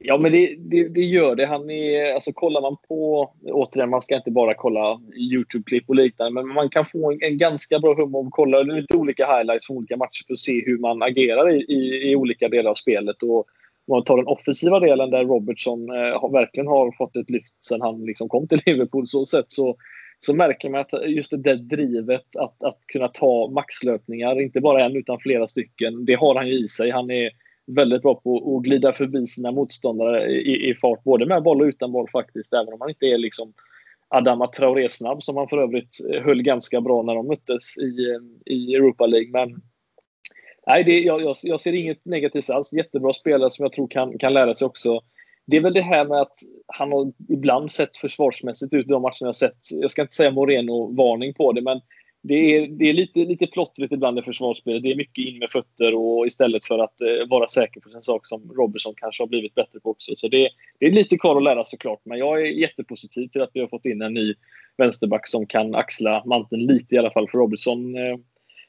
Ja, men det, det, det, gör det. Han är, alltså, kollar man på, återigen, man ska inte bara kolla YouTube-klipp och liknande, men man kan få en, en ganska bra hum om att kolla lite olika highlights från olika matcher för att se hur man agerar i, i, i olika delar av spelet. Och om man tar den offensiva delen där Robertson eh, har, verkligen har fått ett lyft sen han liksom kom till Liverpool, så sätt så, så märker man att just det där drivet att, att kunna ta maxlöpningar, inte bara en utan flera stycken, det har han ju i sig. Han är väldigt bra på att glida förbi sina motståndare i, i fart, både med boll och utan boll faktiskt, även om han inte är liksom Adama Traoré snabb som han för övrigt eh, höll ganska bra när de möttes i, eh, i Europa League. Men nej, det, jag, jag, jag ser inget negativt alls. Jättebra spelare som jag tror kan, kan lära sig också. Det är väl det här med att han har ibland sett försvarsmässigt ut i de matcherna jag sett. Jag ska inte säga Moreno-varning på det, men det är, det är lite, lite plottrigt ibland i försvarsspelet. Det är mycket in med fötter och istället för att eh, vara säker på sin sak som Robertson kanske har blivit bättre på också. Så det, det är lite kvar att lära såklart. Men jag är jättepositiv till att vi har fått in en ny vänsterback som kan axla manteln lite i alla fall för Robertson. Eh,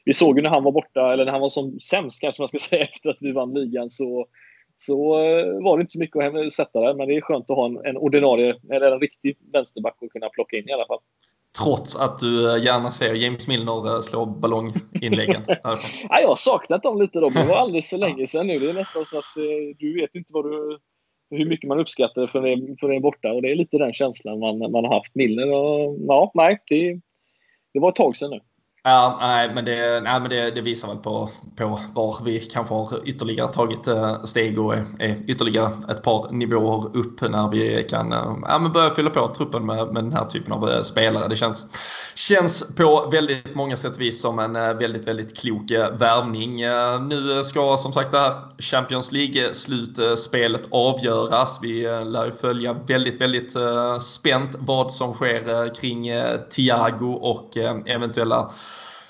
vi såg ju när han var borta, eller när han var som sämst kanske man ska säga efter att vi vann ligan så så eh, var det inte så mycket att sätta där, men det är skönt att ha en, en ordinarie, eller en riktig vänsterback att kunna plocka in i alla fall. Trots att du eh, gärna ser James Milner eh, slå ballonginläggen. ja, jag har saknat dem lite. Då. Det var alldeles för länge sedan nu. Det är nästan så att eh, du vet inte vad du, hur mycket man uppskattar för det, för det borta. Och det är lite den känslan man, man har haft. Milner och ja, nej, det, det var ett tag sedan nu. Ja, nej, men, det, nej, men det, det, visar väl på, på var vi kanske har ytterligare tagit eh, steg och är, är ytterligare ett par nivåer upp när vi kan eh, ja, men börja fylla på truppen med, med den här typen av eh, spelare. Det känns, känns på väldigt många sätt och vis som en väldigt, väldigt klok värvning. Nu ska som sagt det här Champions League-slutspelet avgöras. Vi lär ju följa väldigt, väldigt spänt vad som sker kring Thiago och eventuella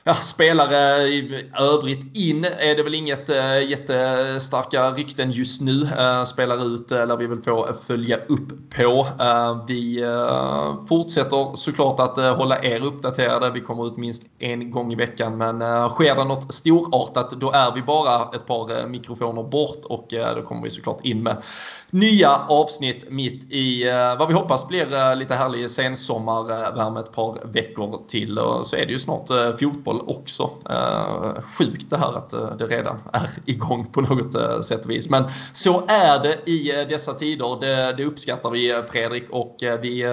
ja, spelare i övrigt in är det väl inget äh, jättestarka rykten just nu. Äh, spelar ut äh, vi vill få följa upp på. Äh, vi äh, fortsätter såklart att äh, hålla er uppdaterade. Vi kommer ut minst en gång i veckan. Men äh, sker det något storartat då är vi bara ett par mikrofoner bort och då kommer vi såklart in med nya avsnitt mitt i vad vi hoppas blir lite härlig sensommarvärme ett par veckor till. Och så är det ju snart fotboll också. Eh, sjukt det här att eh, det redan är igång på något eh, sätt och vis. Men så är det i eh, dessa tider. Det, det uppskattar vi Fredrik och vi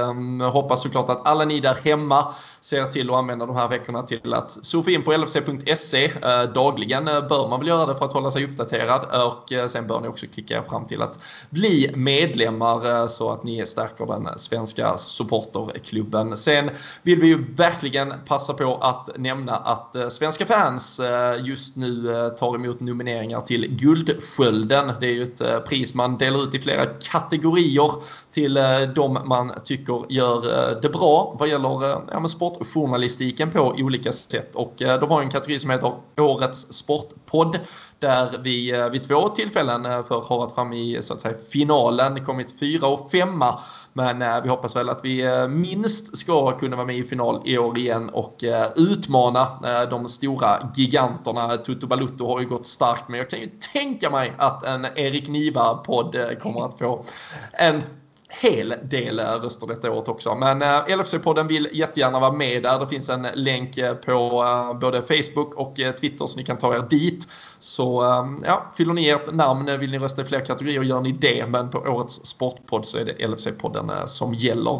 hoppas såklart att alla ni där hemma ser till att använda de här veckorna till att surfa in på lfc.se. Dagligen bör man väl göra det för att hålla sig uppdaterad och sen bör ni också klicka er fram till att bli medlemmar så att ni stärker den svenska supporterklubben. Sen vill vi ju verkligen passa på att nämna att att eh, svenska fans eh, just nu eh, tar emot nomineringar till Guldskölden. Det är ju ett pris man delar ut i flera kategorier till eh, de man tycker gör eh, det bra vad gäller eh, ja, sportjournalistiken på olika sätt. Och de har en kategori som heter Årets Sportpodd där vi vid två tillfällen för har varit fram i så att säga, finalen kommit fyra och femma men vi hoppas väl att vi minst ska kunna vara med i final i år igen och utmana de stora giganterna. Tutu Balutto har ju gått starkt men jag kan ju tänka mig att en Erik Niva-podd kommer att få en hel del röster detta året också. Men eh, LFC-podden vill jättegärna vara med där. Det finns en länk eh, på eh, både Facebook och Twitter så ni kan ta er dit. Så ja, fyller ni ert namn, vill ni rösta i fler kategorier gör ni det. Men på årets sportpodd så är det LFC-podden som gäller.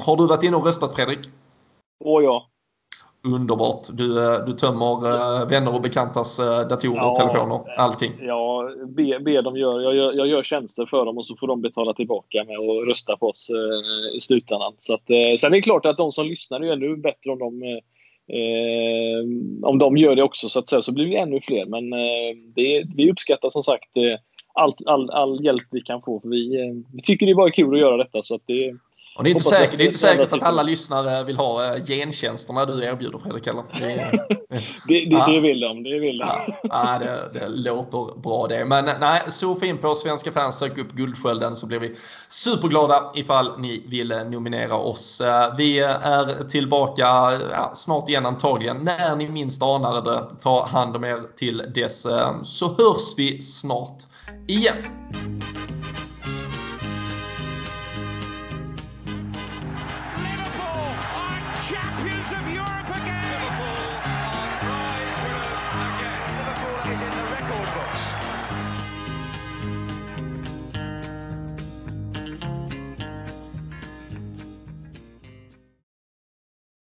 Har du varit inne och röstat Fredrik? Åh ja. Underbart. Du, eh, du tömmer uh, vänner och bekantas uh, datorer, ja, telefoner, allting. Ja, be, be dem gör, jag, gör, jag gör tjänster för dem och så får de betala tillbaka med att rösta på oss i slutändan. Så att, sen är det klart att de som lyssnar är ännu bättre om de om de gör det också så att säga, så blir vi ännu fler. Men det, vi uppskattar som sagt allt, all, all hjälp vi kan få. För vi, vi tycker det är bara kul att göra detta. Så att det, och det är inte säkert, det är inte säkert att alla lyssnare vill ha eh, gentjänsterna du erbjuder Fredrik eller? Det, det, det, det vill de. Det, vill de. Ja, det, det låter bra det. Men nej, surfa in på Svenska fans, sök upp Guldskölden så blir vi superglada ifall ni vill eh, nominera oss. Eh, vi är tillbaka ja, snart igen antagligen. När ni minst anar det, ta hand om er till dess så hörs vi snart igen.